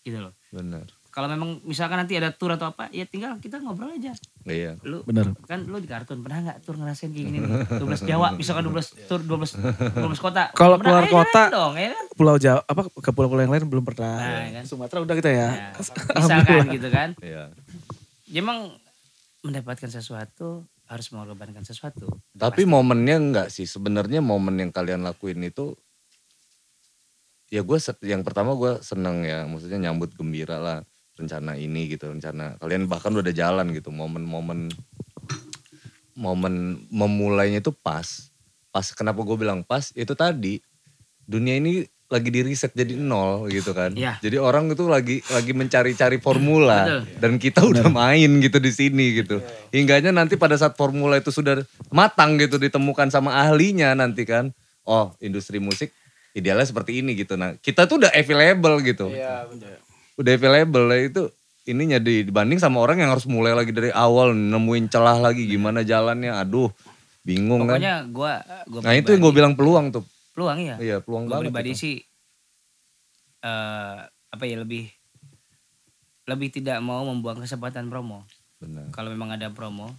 Gitu loh. Benar. Kalau memang misalkan nanti ada tour atau apa, ya tinggal kita ngobrol aja. Iya. Lu Bener. kan lu di kartun pernah nggak tour ngerasain kayak gini nih? 12 Jawa, misalkan 12 tour 12 12 kota. Kalau keluar ayo kota, dong, ya kan? Pulau Jawa apa ke pulau-pulau yang lain belum pernah. Nah, kan. Sumatera udah kita ya. Ya, misalkan gitu kan. Iya. Ya emang mendapatkan sesuatu harus mengorbankan sesuatu. Tapi momennya enggak sih. Sebenarnya momen yang kalian lakuin itu ya gue yang pertama gue seneng ya. Maksudnya nyambut gembira lah rencana ini gitu rencana. Kalian bahkan udah jalan gitu. Momen-momen momen memulainya itu pas. Pas kenapa gue bilang pas? Itu tadi. Dunia ini lagi di riset jadi nol gitu kan. Iya. jadi orang itu lagi lagi mencari-cari formula Betul. dan kita udah main gitu di sini gitu. Hingganya nanti pada saat formula itu sudah matang gitu ditemukan sama ahlinya nanti kan oh industri musik idealnya seperti ini gitu. Nah kita tuh udah available gitu. Udah available lah itu ininya di- dibanding sama orang yang harus mulai lagi dari awal nemuin celah lagi gimana jalannya. Aduh bingung kan. Pokoknya gua gua nah itu yang gue bilang peluang tuh peluang ya. iya peluang Gue banget pribadi itu. sih eh apa ya lebih lebih tidak mau membuang kesempatan promo. benar Kalau memang ada promo,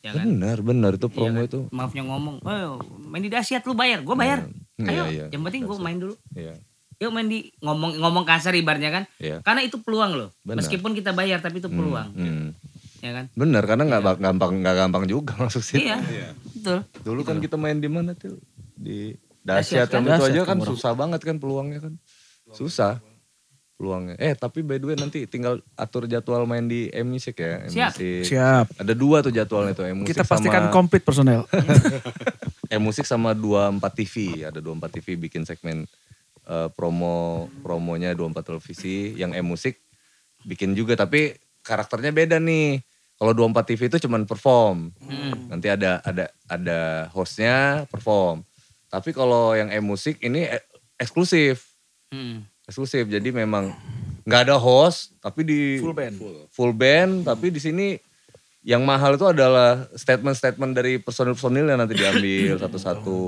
ya kan. benar benar itu Iya promo kan? itu Maafnya ngomong, oh, main di dahsyat lu bayar, gue bayar. Iya, Ayo, iya. yang penting gue main dulu. iya Yuk main di ngomong ngomong kasar ibarnya kan. iya Karena itu peluang loh. Benar. Meskipun kita bayar tapi itu peluang, Hmm. ya kan. benar karena nggak bak- gampang nggak gampang juga masuk situ Iya, betul. dulu kan kita main di mana tuh di Dahsyat dahsyat kan? itu aja kan susah banget kan peluangnya kan. Susah. Peluangnya. Eh tapi by the way nanti tinggal atur jadwal main di M Music ya. M Siap. Music. Siap. ada dua tuh jadwalnya tuh M Music Kita pastikan sama komplit personel. M Music sama 24 TV ada 24 TV bikin segmen eh, promo promonya 24 televisi. Yang M Music bikin juga tapi karakternya beda nih. Kalau 24 TV itu cuman perform. Hmm. nanti ada ada ada hostnya perform tapi kalau yang M Music ini e- eksklusif Hmm. eksklusif jadi memang nggak ada host tapi di Full band. full band tapi di sini yang mahal itu adalah statement-statement dari personil-personil yang nanti diambil satu-satu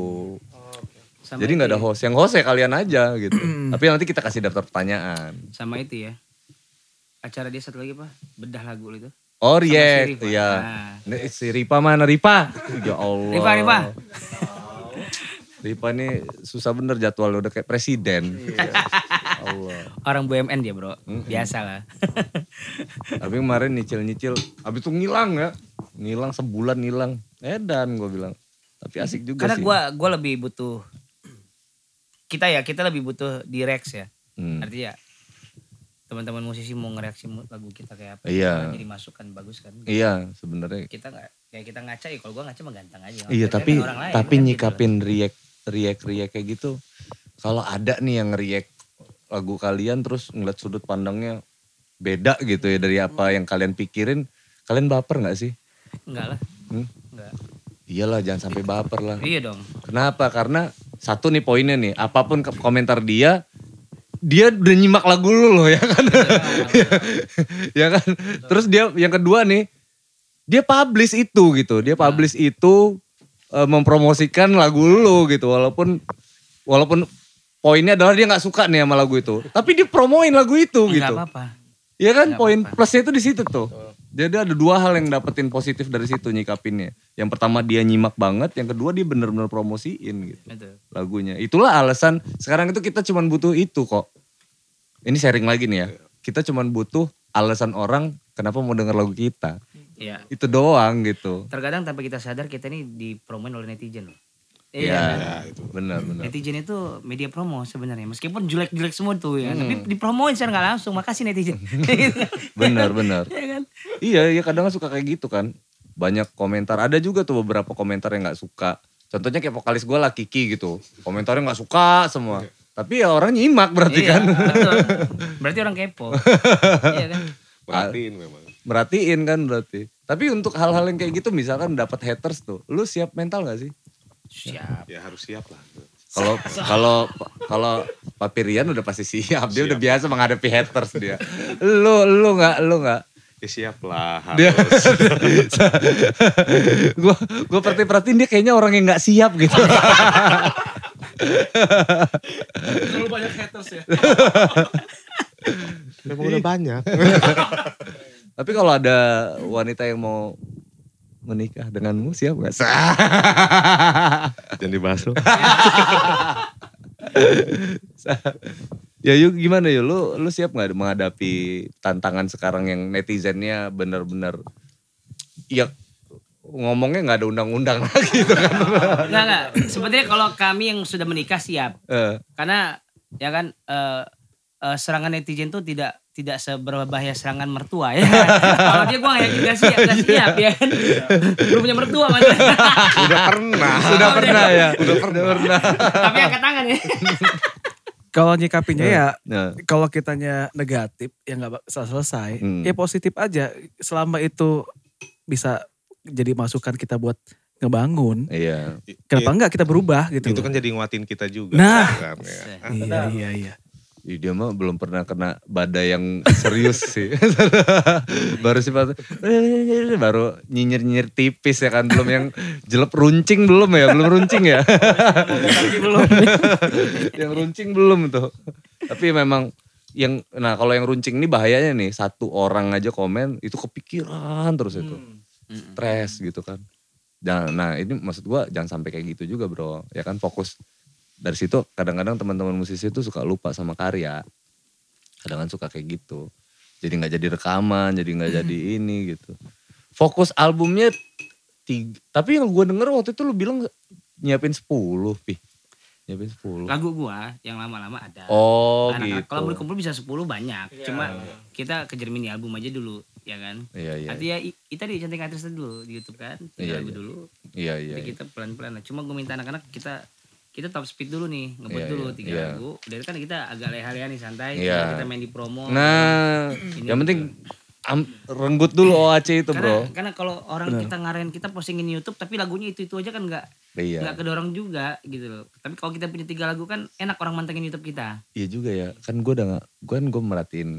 Sama jadi nggak ada ya. host yang host ya kalian aja gitu tapi nanti kita kasih daftar pertanyaan Sama itu ya. Acara dia satu lagi apa? Bedah lagu itu. oh Sama si iya Nah. Si Ripa mana Ripa ya Allah Rifa, Rifa. Ripa ini susah bener jadwalnya udah kayak presiden Iya. Allah Orang BUMN dia bro. Biasa lah. Tapi kemarin nyicil-nyicil, habis itu ngilang ya. Ngilang sebulan ngilang. Edan gue bilang. Tapi asik juga Karena sih. gua gua lebih butuh kita ya kita lebih butuh di Rex ya. Hmm. Artinya teman-teman musisi mau ngereaksi lagu kita kayak apa? Iya. Jadi masukan bagus kan. Iya sebenarnya. Kita nggak kayak kita ngaca ya kalau gua ngaca mah ganteng aja. Iya tapi kan orang lain, tapi kan gitu nyikapin react react kayak gitu. Kalau ada nih yang react lagu kalian terus ngeliat sudut pandangnya beda gitu ya dari apa yang kalian pikirin, kalian baper nggak sih? Enggak lah. Hmm? Enggak. Iyalah jangan sampai baper lah. Iya dong. Kenapa? Karena satu nih poinnya nih, apa pun komentar dia, dia udah nyimak lagu lu loh ya kan? ya kan? Terus dia yang kedua nih, dia publish itu gitu, dia publish itu eh, mempromosikan lagu lu gitu, walaupun walaupun poinnya adalah dia nggak suka nih sama lagu itu, tapi dia promoin lagu itu Enggak gitu. apa-apa. Iya kan Nggak poin apa-apa. plusnya itu di situ tuh. Jadi ada dua hal yang dapetin positif dari situ nyikapinnya. Yang pertama dia nyimak banget, yang kedua dia bener-bener promosiin gitu Betul. lagunya. Itulah alasan sekarang itu kita cuman butuh itu kok. Ini sharing lagi nih ya. Kita cuman butuh alasan orang kenapa mau denger lagu kita. Iya. Itu doang gitu. Terkadang tanpa kita sadar kita ini dipromoin oleh netizen loh. Iya, Ya, itu. benar benar. Netizen itu media promo sebenarnya. Meskipun jelek-jelek semua tuh ya. Hmm. Tapi dipromoin secara nggak langsung. Makasih netizen. Benar benar. Iya kan? Iya, iya kadang suka kayak gitu kan. Banyak komentar. Ada juga tuh beberapa komentar yang nggak suka. Contohnya kayak vokalis gue lah Kiki gitu. Komentarnya nggak suka semua. Tapi ya orang nyimak berarti iya, kan. betul. Berarti orang kepo. iya kan? Perhatiin memang. Merhatiin kan berarti. Tapi untuk hal-hal yang kayak gitu misalkan dapat haters tuh. Lu siap mental gak sih? Siap. Ya harus siap lah. Kalau kalau kalau Pak Pirian udah pasti siap. Dia udah biasa menghadapi haters dia. Lu lu nggak lu nggak Ya siap lah. Dia harus. gua gua perhatiin perhatiin dia kayaknya orang yang nggak siap gitu. Terlalu banyak haters ya. Memang udah banyak. Tapi kalau ada wanita yang mau menikah denganmu siap gak? Jangan dibahas lu. ya yuk gimana yuk lu lu siap nggak menghadapi tantangan sekarang yang netizennya bener-bener ya ngomongnya nggak ada undang-undang lagi gitu kan. Enggak enggak. Sebenarnya kalau kami yang sudah menikah siap. Eh, Karena ya kan eh, eh, serangan netizen tuh tidak tidak seberbahaya serangan mertua ya. kalau dia gua nggak yakin gak siap, gak siap ya kan. Belum punya mertua maksudnya. Udah pernah. Sudah Oh, pernah ya. Udah pernah. Tapi angkat tangan ya. Kalau nyikapinya ya Nah, kalau kitanya negatif ya nggak selesai Hmm. ya positif aja selama itu bisa jadi masukan kita buat ngebangun iya. kenapa enggak kita berubah gitu Itu kan jadi nguatin kita juga. Nah. kan, ya. iya iya iya Ih, dia mah belum pernah kena badai yang serius sih. baru sih baru nyinyir-nyinyir tipis ya kan belum yang jelek runcing belum ya, belum runcing ya. belum. yang runcing belum tuh. Tapi memang yang nah kalau yang runcing ini bahayanya nih satu orang aja komen itu kepikiran terus itu. Stres gitu kan. Dan nah ini maksud gua jangan sampai kayak gitu juga, Bro. Ya kan fokus dari situ kadang-kadang teman-teman musisi itu suka lupa sama karya kadang-kadang suka kayak gitu jadi nggak jadi rekaman jadi nggak jadi ini gitu fokus albumnya tiga, tapi yang gue denger waktu itu lu bilang nyiapin 10 pi nyiapin 10 Lagu gua yang lama-lama ada. oh Anak- gitu Kalau mau dikumpul bisa 10 banyak. Cuma kita kejar mini album aja dulu, ya kan? iya iya Artinya kita di cantik artis dulu di YouTube kan, Iya, tiga lagu iya. dulu. iya iya Jadi kita pelan-pelan lah. Cuma gue minta anak-anak kita kita top speed dulu nih, ngebut Iya, dulu iya, tiga iya. lagu. Dari kan kita agak leha-leha nih santai, Iya. kita main di promo. nah Ini yang penting am- renggut dulu OAC itu karena bro karena kalau orang kita ngarahin kita postingin YouTube tapi lagunya itu itu aja kan nggak iya nggak kedorong juga gitu loh. Tapi kalau kita punya tiga lagu kan enak orang mantengin YouTube kita. iya juga ya kan gue udah gak gue kan gue merhatiin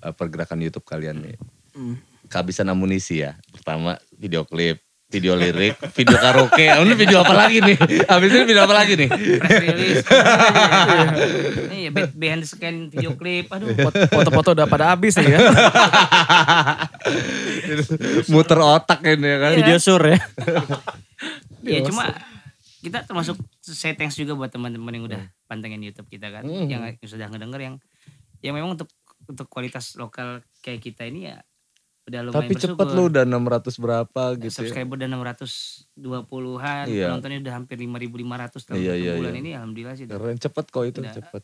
uh, pergerakan YouTube kalian nih Hmm. kehabisan amunisi ya. Pertama video klip, video lirik, video karaoke. Ini video apa lagi nih? Habis ini video apa lagi nih? Press release. Iya, be- behind the scan video klip. Aduh. Fot- foto-foto udah pada habis nih ya Muter otak ini ya kan. Iya. Video sur ya. Ya cuma kita termasuk saya thanks juga buat teman-teman yang udah pantengin YouTube kita kan, Hmm. yang, yang sudah ngedenger yang yang memang untuk untuk kualitas lokal kayak kita ini ya udah lumayan Tapi cepet bersyukur. lu udah 600 berapa gitu ya. subscriber udah 620-an, Iya. penontonnya udah hampir 5.500 dalam Iya, satu iya, bulan iya. ini alhamdulillah sih Keren cepet kok itu, Udah. cepet.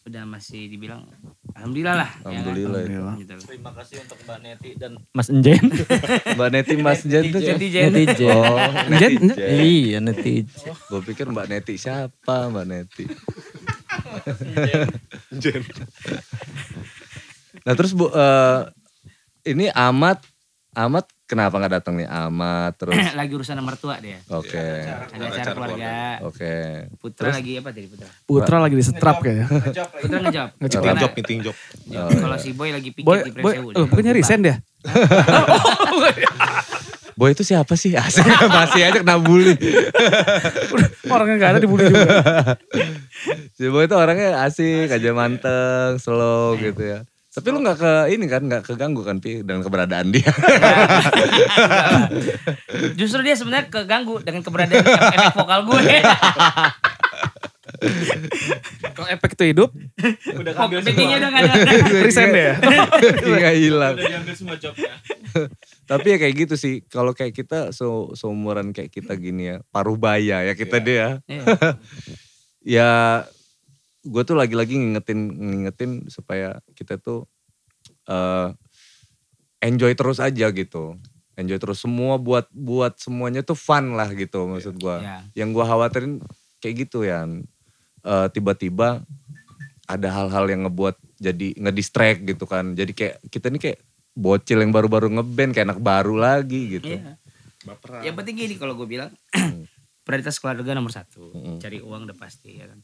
udah masih dibilang alhamdulillah lah Alhamdulillah itu. ya kan? Gitu. Terima kasih untuk Mbak Neti dan Mas Enjen. Mbak Neti Mas Jen tuh? Netizen. Netizen. Oh, Jen, Netizen. Iya netizen. Gue pikir Mbak Neti siapa Mbak Neti? Jen. Nah terus bu, eh, ini Amat, Amat kenapa nggak datang nih Amat terus? lagi urusan sama mertua dia Oke, ada Ada acara acara keluarga oke. Putra lagi apa tadi Putra Putra lagi disetrap kayaknya Putra ngejawab Ngejawab. Karena- job, meeting job. Ya, kalau si Boy lagi pikir Boy, di boy, Presewu. oh, bukannya resign dia? Boy itu siapa sih? Asik masih aja kena bully. Orangnya gak ada dibully juga. Si Boy itu orangnya asik, aja manteng, slow gitu ya. Tapi lu nggak ke ini kan, nggak keganggu kan Pi dengan keberadaan dia. Justru dia sebenarnya keganggu dengan keberadaan efek vokal gue. Kalau efek itu hidup, udah Bikinnya udah gak ada. resign deh ya. Nggak hilang. Tapi ya kayak gitu sih. Kalau kayak kita so seumuran kayak kita gini ya, paruh baya ya kita dia. Iya. ya gue tuh lagi-lagi ngingetin ngingetin supaya kita tuh eh enjoy terus aja gitu enjoy terus semua buat buat semuanya tuh fun lah gitu maksud gue Iya. yang gue khawatirin kayak gitu ya Eh, tiba-tiba ada hal-hal yang ngebuat jadi ngedistract gitu kan jadi kayak kita nih kayak bocil yang baru-baru ngeband kayak anak baru lagi gitu Iya. Baperan. Yang penting gini kalau gue bilang prioritas keluarga nomor satu, Mm-mm. cari uang udah pasti ya kan.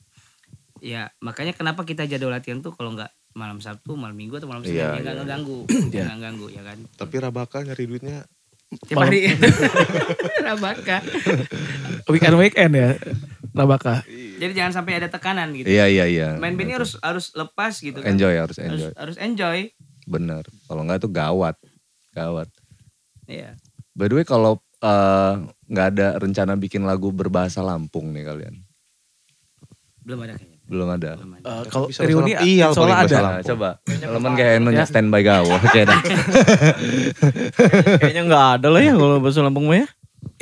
Ya makanya kenapa kita jadwal latihan tuh kalau nggak malam Sabtu, malam Minggu atau malam Iya, Senin dia iya. nggak ngeganggu, Iya. nggak ngeganggu ya kan. Tapi Rabaka nyari duitnya Tiap hari Rabaka. Weekend weekend ya. Rabaka. Jadi jangan sampai ada tekanan gitu. Iya iya iya. Main bandnya harus harus lepas gitu kan. enjoy harus Harus, enjoy. harus enjoy. Bener. Kalau enggak tuh gawat. Gawat. Iya. By the way kalau eh, nggak ada rencana bikin lagu berbahasa Lampung nih kalian. Belum ada kayaknya. Belum ada. Eh, kalau Bisa reuni iya, soalnya ada. Nah, coba. Elemen kayak Enonya Ya. standby gawo. Kayak dah. Kayaknya nggak ada lah ya kalau bahasa Lampung mah ya.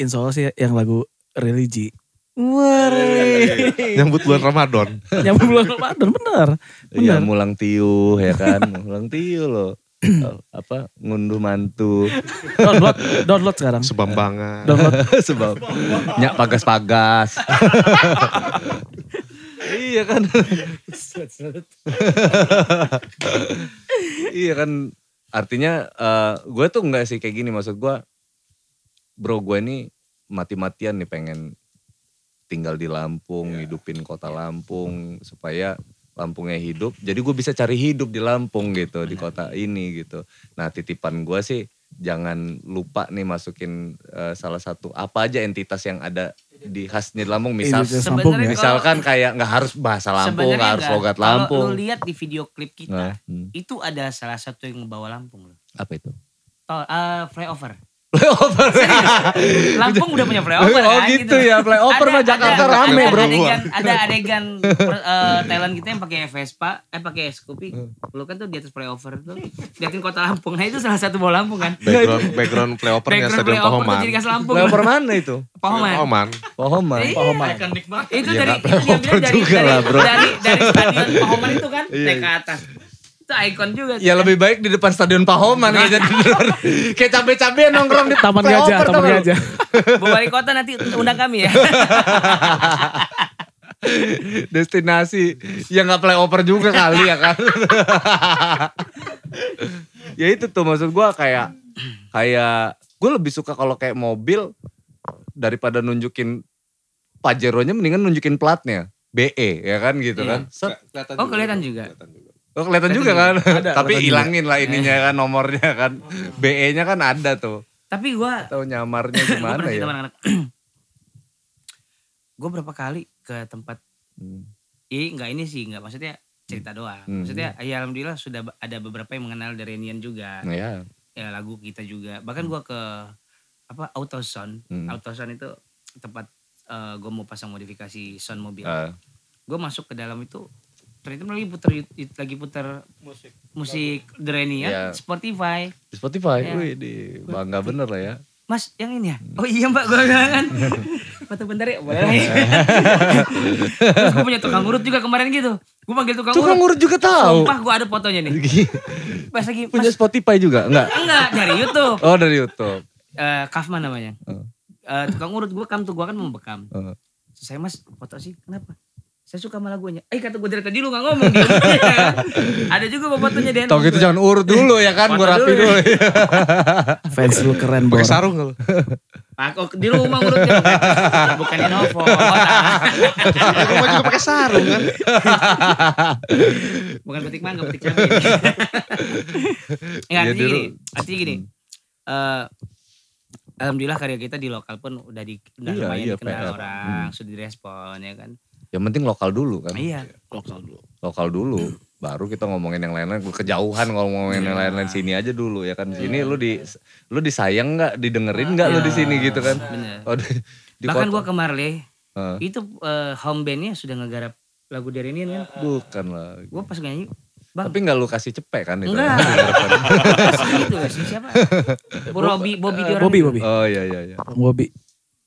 Insya Allah sih yang lagu religi. nyambut bulan Ramadan. Yang bulan Ramadan bener. Iya mulang tiu ya kan. mulang tiu loh. Eh, apa ngunduh mantu Download, download sekarang. Sebambangan. Download. sebab nyak pagas-pagas iya kan. Iya kan. Artinya eh, gue tuh enggak sih kayak gini. Maksud gue bro gue ini mati-matian nih pengen tinggal di Lampung hidupin kota Lampung supaya Lampungnya hidup. Jadi gue bisa cari hidup di Lampung gitu di kota ini gitu. Nah titipan gue sih jangan lupa nih masukin eh, salah satu apa aja entitas yang ada di khasnya di Lampung misal Identitas Lampung ya. Sebenarnya misalkan kayak nggak harus bahasa Lampung nggak harus logat Kalau Lampung lu lihat di video klip kita, Nah, hmm. itu ada salah satu yang ngebawa Lampung loh. apa itu Tol, eh, flyover. Playover Lampung udah punya flyover Oh kan gitu ya, flyover mah Jakarta rame, ada bro. Adegan, ada adegan per- eh, Thailand kita yang pakai Vespa, eh pakai Scoopy. Hmm. Lu kan tuh di atas flyover tuh. Liatin kota Lampung. Nah itu salah satu bawa Lampung kan. Background background playopernya Background Stadion flyover tuh Pahoman. jadi khas Lampung. Playover mana itu Pahoman. Pahoman. Pahoman Iya. Itu Iya, dari nggak itu dia bilang flyover dari dari, dari dari stadion Pahoman itu kan Iya, naik ke atas. Itu ikon juga. tuh Ya lebih baik di depan stadion Pahoman kayak jadi kayak cabe-cabean nongkrong di Taman Gajah, Taman gak? Gajah. Bawa wali kota nanti undang kami ya. Destinasi yang nggak playover juga kali ya kan. ya itu tuh maksud gua kayak kayak gue lebih suka kalau kayak mobil daripada nunjukin Pajeronya mendingan nunjukin platnya. BE ya kan gitu Iya. kan. Set. Oh kelihatan juga. Oh kelihatan juga kan. Ada, Tapi hilangin lah ininya kan nomornya kan. BE-nya kan ada tuh. Tapi gua Tahu nyamarnya gua gimana ya? sama anak-anak. gue berapa kali ke tempat Hmm. Ih, enggak ini sih, enggak maksudnya cerita doang. Hmm. Maksudnya ya alhamdulillah sudah ada beberapa yang mengenal Darenian juga. Nah, ya. Ya lagu kita juga. Bahkan gua ke apa Autoson. Hmm. Autoson itu tempat eh, gua mau pasang modifikasi sound mobil. Ah, Gue masuk ke dalam itu ternyata lagi puter lagi puter musik musik Darenian Iya. Spotify. di Spotify. Ya. Wih, di bangga bener lah ya. Mas, yang ini ya? Oh iya mbak, gue kan. Foto bentar ya, boleh ya. Terus gue punya tukang urut juga kemarin gitu. Gue panggil tukang, Tukang urut urut. juga tahu. Sumpah gue ada fotonya nih. Pas lagi, Punya mas, Spotify juga? Enggak. enggak, dari Youtube. Oh dari Youtube. Eh Kafman namanya. Eh, tukang urut gue kam tuh, gue kan mau bekam. Oh. Saya mas, foto sih, kenapa? Saya suka sama lagunya. Eh kata gue dari tadi lu gak ngomong gitu. ada juga bawa fotonya Den. Tau gitu jangan urut dulu ya kan, gue rapi dulu dulu. Fans lu keren Pakai Bor. sarung kalau. Aku di rumah urutnya bukan, bukan Innovo. Rumah juga pakai sarung kan. bukan petik mangga, petik cabai. Enggak, Ya, artinya gini, artinya gini. eh Alhamdulillah karya kita di lokal pun udah di udah Iya, lumayan iya, dikenal PR. orang, sudah direspon ya kan. Yang penting lokal dulu kan. Iya. Lokal dulu. Lokal dulu. Baru kita ngomongin yang lain-lain. Kejauhan kalau ngomongin yang Iya. lain-lain sini aja dulu ya kan. Sini lu di lu disayang nggak, didengerin nggak lu di sini gitu kan. Bener. Oh, di, di Bahkan kota. gua ke Marley, Heeh. itu eh, home bandnya sudah ngegarap lagu dari ini kan. Bukan lah. Gua pas nyanyi, Bang, Tapi nggak lu kasih cepek kan itu? Enggak. itu gak sih siapa? Bobby Bobby, itu. Bobby. Oh iya iya iya. Bang Bobby.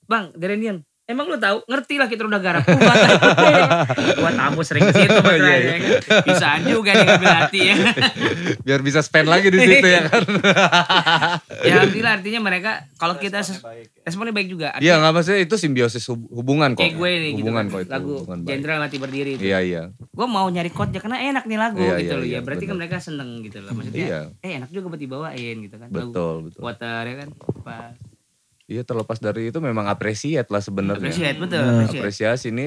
Bang, Derenian. Emang lu tahu? Ngerti lah kita udah garap. Gua tahu. Tamu sering ke situ Iya, masalahnya, iya. kan. Bisaan juga nih ngambil hati ya. Biar bisa spend lagi di situ ya kan. ya alhamdulillah artinya mereka kalau kita ses- responnya baik juga. Iya Artinya nggak maksudnya itu simbiosis hub- hubungan kok. kayak gue nih gitu hubungan kan. kok itu. Lagu baik. Jenderal Mati Berdiri itu. Iya iya. Gue mau nyari chord karena enak nih lagu Iya, gitu iya, loh. iya, ya berarti kan mereka seneng gitu loh. Maksudnya Iya. eh enak juga buat dibawain gitu kan. Lagu Betul betul. Water ya kan. Apa? Iya terlepas dari itu memang appreciate lah sebenarnya. Appreciate betul. Nah, appreciate. Apresiasi ini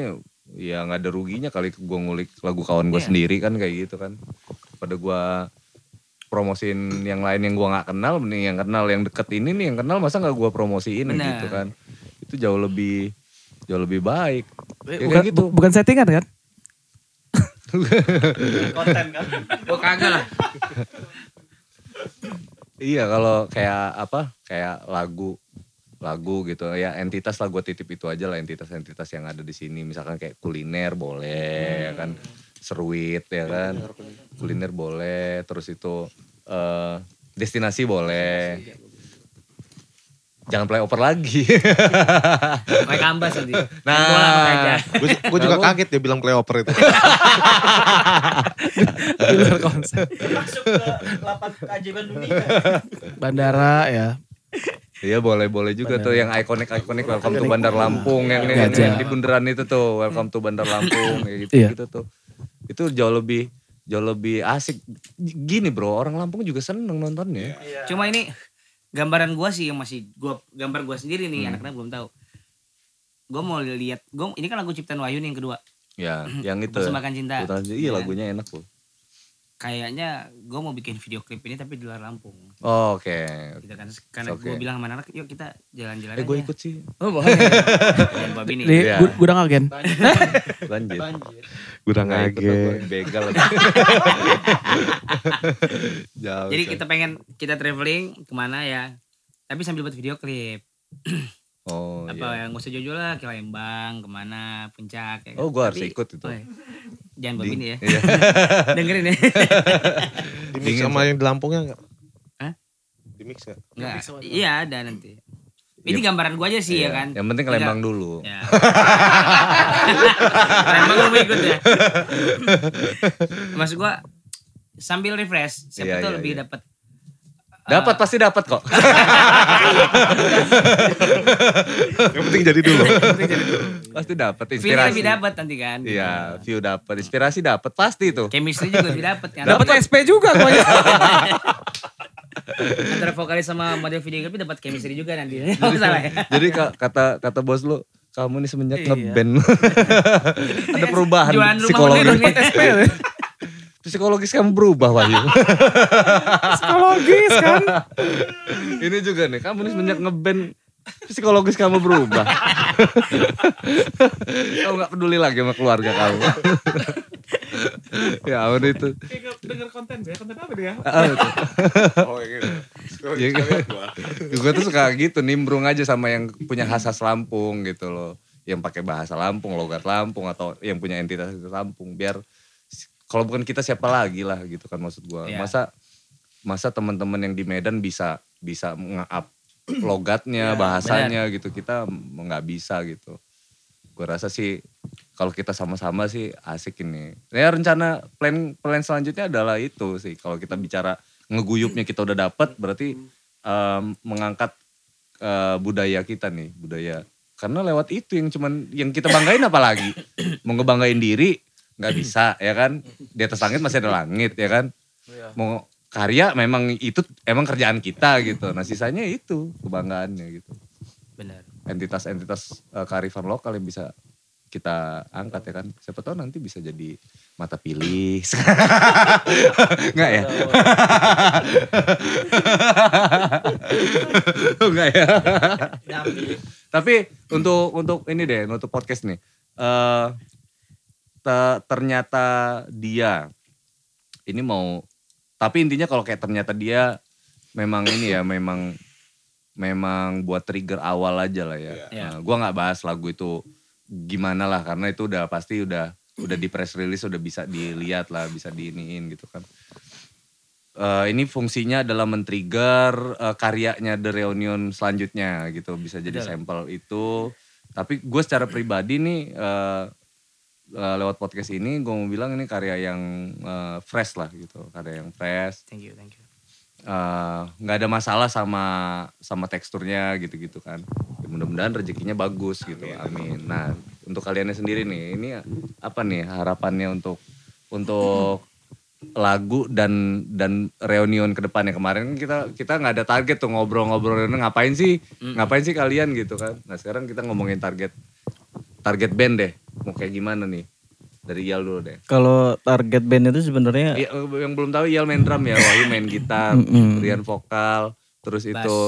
ya nggak ada ruginya kali gue ngulik lagu kawan gue Iya. sendiri kan kayak gitu kan. daripada gue promosiin yang lain yang gue nggak kenal nih yang kenal yang deket ini nih yang kenal masa nggak gue promosiin Benar. gitu kan itu jauh lebih jauh lebih baik Ya, bukan, kayak gitu. bu- bukan settingan kan? Gue kagak lah. Iya kalau kayak apa kayak lagu lagu gitu ya entitas lah gue titip itu aja lah entitas-entitas yang ada di sini misalkan kayak kuliner boleh ya kan seruit ya kan kuliner boleh terus itu eh, destinasi boleh jangan play over lagi Pakai kambas nanti. Nah. Gue juga kaget dia bilang itu. Di luar konsep. Masuk ke lapan keajaiban dunia. Bandara ya. Iya boleh boleh juga tuh yang ikonik ikonik welcome to Bandar Lampung yang, yang, Gajah. yang di bundaran itu tuh welcome to Bandar Lampung kayak gitu Iya. gitu tuh itu jauh lebih jauh lebih asik gini bro orang Lampung juga seneng nontonnya Cuma ini gambaran gua sih yang masih gua gambar gua sendiri nih Hmm. anak-anak belum tahu. Gua mau lihat, gua ini kan lagu ciptaan Wahyu nih yang kedua. ya yang itu Persembahkan cinta. Putra- iya Iya. lagunya enak tuh Kayaknya gua mau bikin video klip ini tapi di luar Lampung. Oh, oke Gitu kan. Karena Oke. gua bilang sama anak yuk kita jalan-jalan eh gue ikut sih Oh boleh. Dan babi nih. Gu- gudang agen. Nggak ikut lah ngaget. gua, begal Jauh, Jadi kita pengen kita traveling ke mana ya. Tapi sambil buat video klip. oh apa iya yang gak usah jauh lah ke Lembang ke mana puncak ya oh gue harus ikut itu oh, iya. jangan babi nih ya iya. dengerin ya Dingin, sama yang di Lampungnya enggak? Di mix ya? Nggak, iya ada nanti. Ini gambaran gua aja sih Iya. ya kan? Yang penting ke Tidak- Lembang dulu. Ya Lembang lu mau ikut ya. Maksud gua sambil refresh siapa Iya, tuh iya, lebih iya. dapat dapat pasti dapat kok. Yang penting jadi dulu. pasti dapat inspirasi. lebih dapat nanti kan. Iya, view dapat, inspirasi dapat pasti itu. chemistry juga lebih dapat kan. Dapat SP juga gua. antara vokalis sama model video klip dapat chemistry juga nanti. Nggak salah ya. Jadi ka- kata kata bos lu, kamu nih semenjak Iya. ngeband. Ada perubahan Jualan rumah psikologis. kamu berubah Wahyu. Psikologis kan. Ini juga nih, kamu nih semenjak ngeband psikologis kamu berubah. kamu nggak peduli lagi sama keluarga kamu. ya ampun itu. Dengar konten ya, konten apa dia? Ah, itu. Oh gitu. Iya, gue tuh suka gitu nimbrung aja sama yang punya khas-khas Lampung gitu loh. Yang pakai bahasa Lampung, logat Lampung atau yang punya entitas itu Lampung biar kalau bukan kita siapa lagi lah gitu kan maksud gua. Iya. Masa masa teman-teman yang di Medan bisa bisa nge-up logatnya, Iya, bahasanya gitu. Kita nggak bisa gitu. Gua rasa sih kalau kita sama-sama sih asik ini. Ya rencana plan plan selanjutnya adalah itu sih. Kalau kita bicara ngeguyupnya kita udah dapat berarti em, mengangkat eh, budaya kita nih, budaya. Karena lewat itu yang cuman yang kita banggain apalagi? Mau ngebanggain diri nggak bisa ya kan? Di atas langit masih ada langit ya kan? Mau karya memang itu emang kerjaan kita gitu. Nah sisanya itu kebanggaannya gitu benar entitas-entitas eh, kearifan lokal yang bisa kita angkat ya kan. Siapa tahu nanti bisa jadi mata pilih. Enggak ya? Enggak ya? Tapi untuk untuk ini deh, untuk podcast nih. eh te- ternyata dia ini mau tapi intinya kalau kayak ternyata dia memang ini ya memang memang buat trigger awal aja lah ya. Iya. Nah, gua nggak bahas lagu itu gimana lah karena itu udah pasti udah udah di press release udah bisa dilihat lah, bisa diiniin gitu kan. Eh, ini fungsinya adalah men-trigger eh, karyanya The Reunion selanjutnya gitu bisa jadi sampel itu. Tapi gue secara pribadi nih eh, eh, lewat podcast ini gue mau bilang ini karya yang eh, fresh lah gitu, karya yang fresh. Thank you thank you. Eh, nggak ada masalah sama sama teksturnya gitu-gitu kan. Ya, mudah-mudahan rezekinya bagus gitu. Amin. Nah, untuk kaliannya sendiri nih, ini apa nih harapannya untuk untuk lagu dan dan reunion ke depannya? Kemarin kan kita kita nggak ada target tuh ngobrol-ngobrol ngapain sih? Ngapain sih kalian? gitu kan. Nah sekarang kita ngomongin target target band deh mau kayak gimana nih Dari Iyal dulu deh. Kalau target band itu sebenarnya Iya, yang belum tahu Iyal main drum ya, Wahyu main gitar. Rian vokal, terus Bass. itu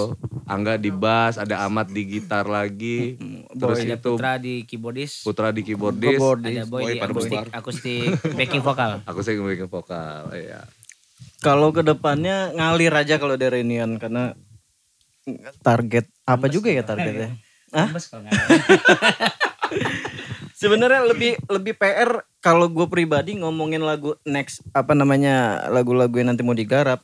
Angga di bass, ada Amat di gitar lagi, terus ada itu Putra di keyboardis, Putra di keyboardis, ada Boy, Boy di akustik, akustik backing vokal. aku sih bikin vokal, iya. kalau ke depannya ngalir aja kalau dari Reunion karena target apa juga ya targetnya? Hah? Sebenarnya lebih lebih PR kalau gue pribadi ngomongin lagu next apa namanya lagu-lagu yang nanti mau digarap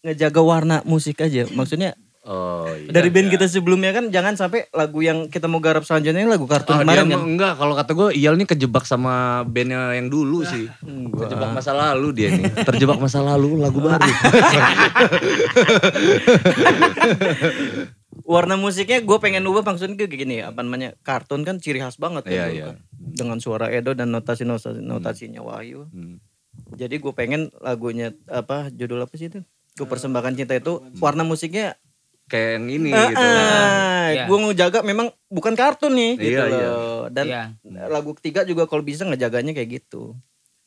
ngejaga warna musik aja. Maksudnya Oh iya. dari band kita sebelumnya kan jangan sampai lagu yang kita mau garap selanjutnya ini lagu kartun Oh, kemarin kan. enggak, kalau kata gue Iyal nih kejebak sama bandnya yang dulu sih. Kejebak masa lalu dia nih. Terjebak masa lalu lagu baru. Warna musiknya gue pengen ubah maksudnya kayak gini apa namanya kartun kan ciri khas banget Iya, kan dulu iya. kan. Dengan suara Edo dan notasi notasi notasinya Wahyu. Hmm. Jadi gue pengen lagunya apa judul apa sih itu? Gue persembahkan cinta itu warna musiknya Kayak yang ini Ah, gitu. ah, Iya. gue mau jaga memang bukan kartun nih gitu Iya, iya. loh. Dan Iya. lagu ketiga juga kalau bisa ngejaganya kayak gitu.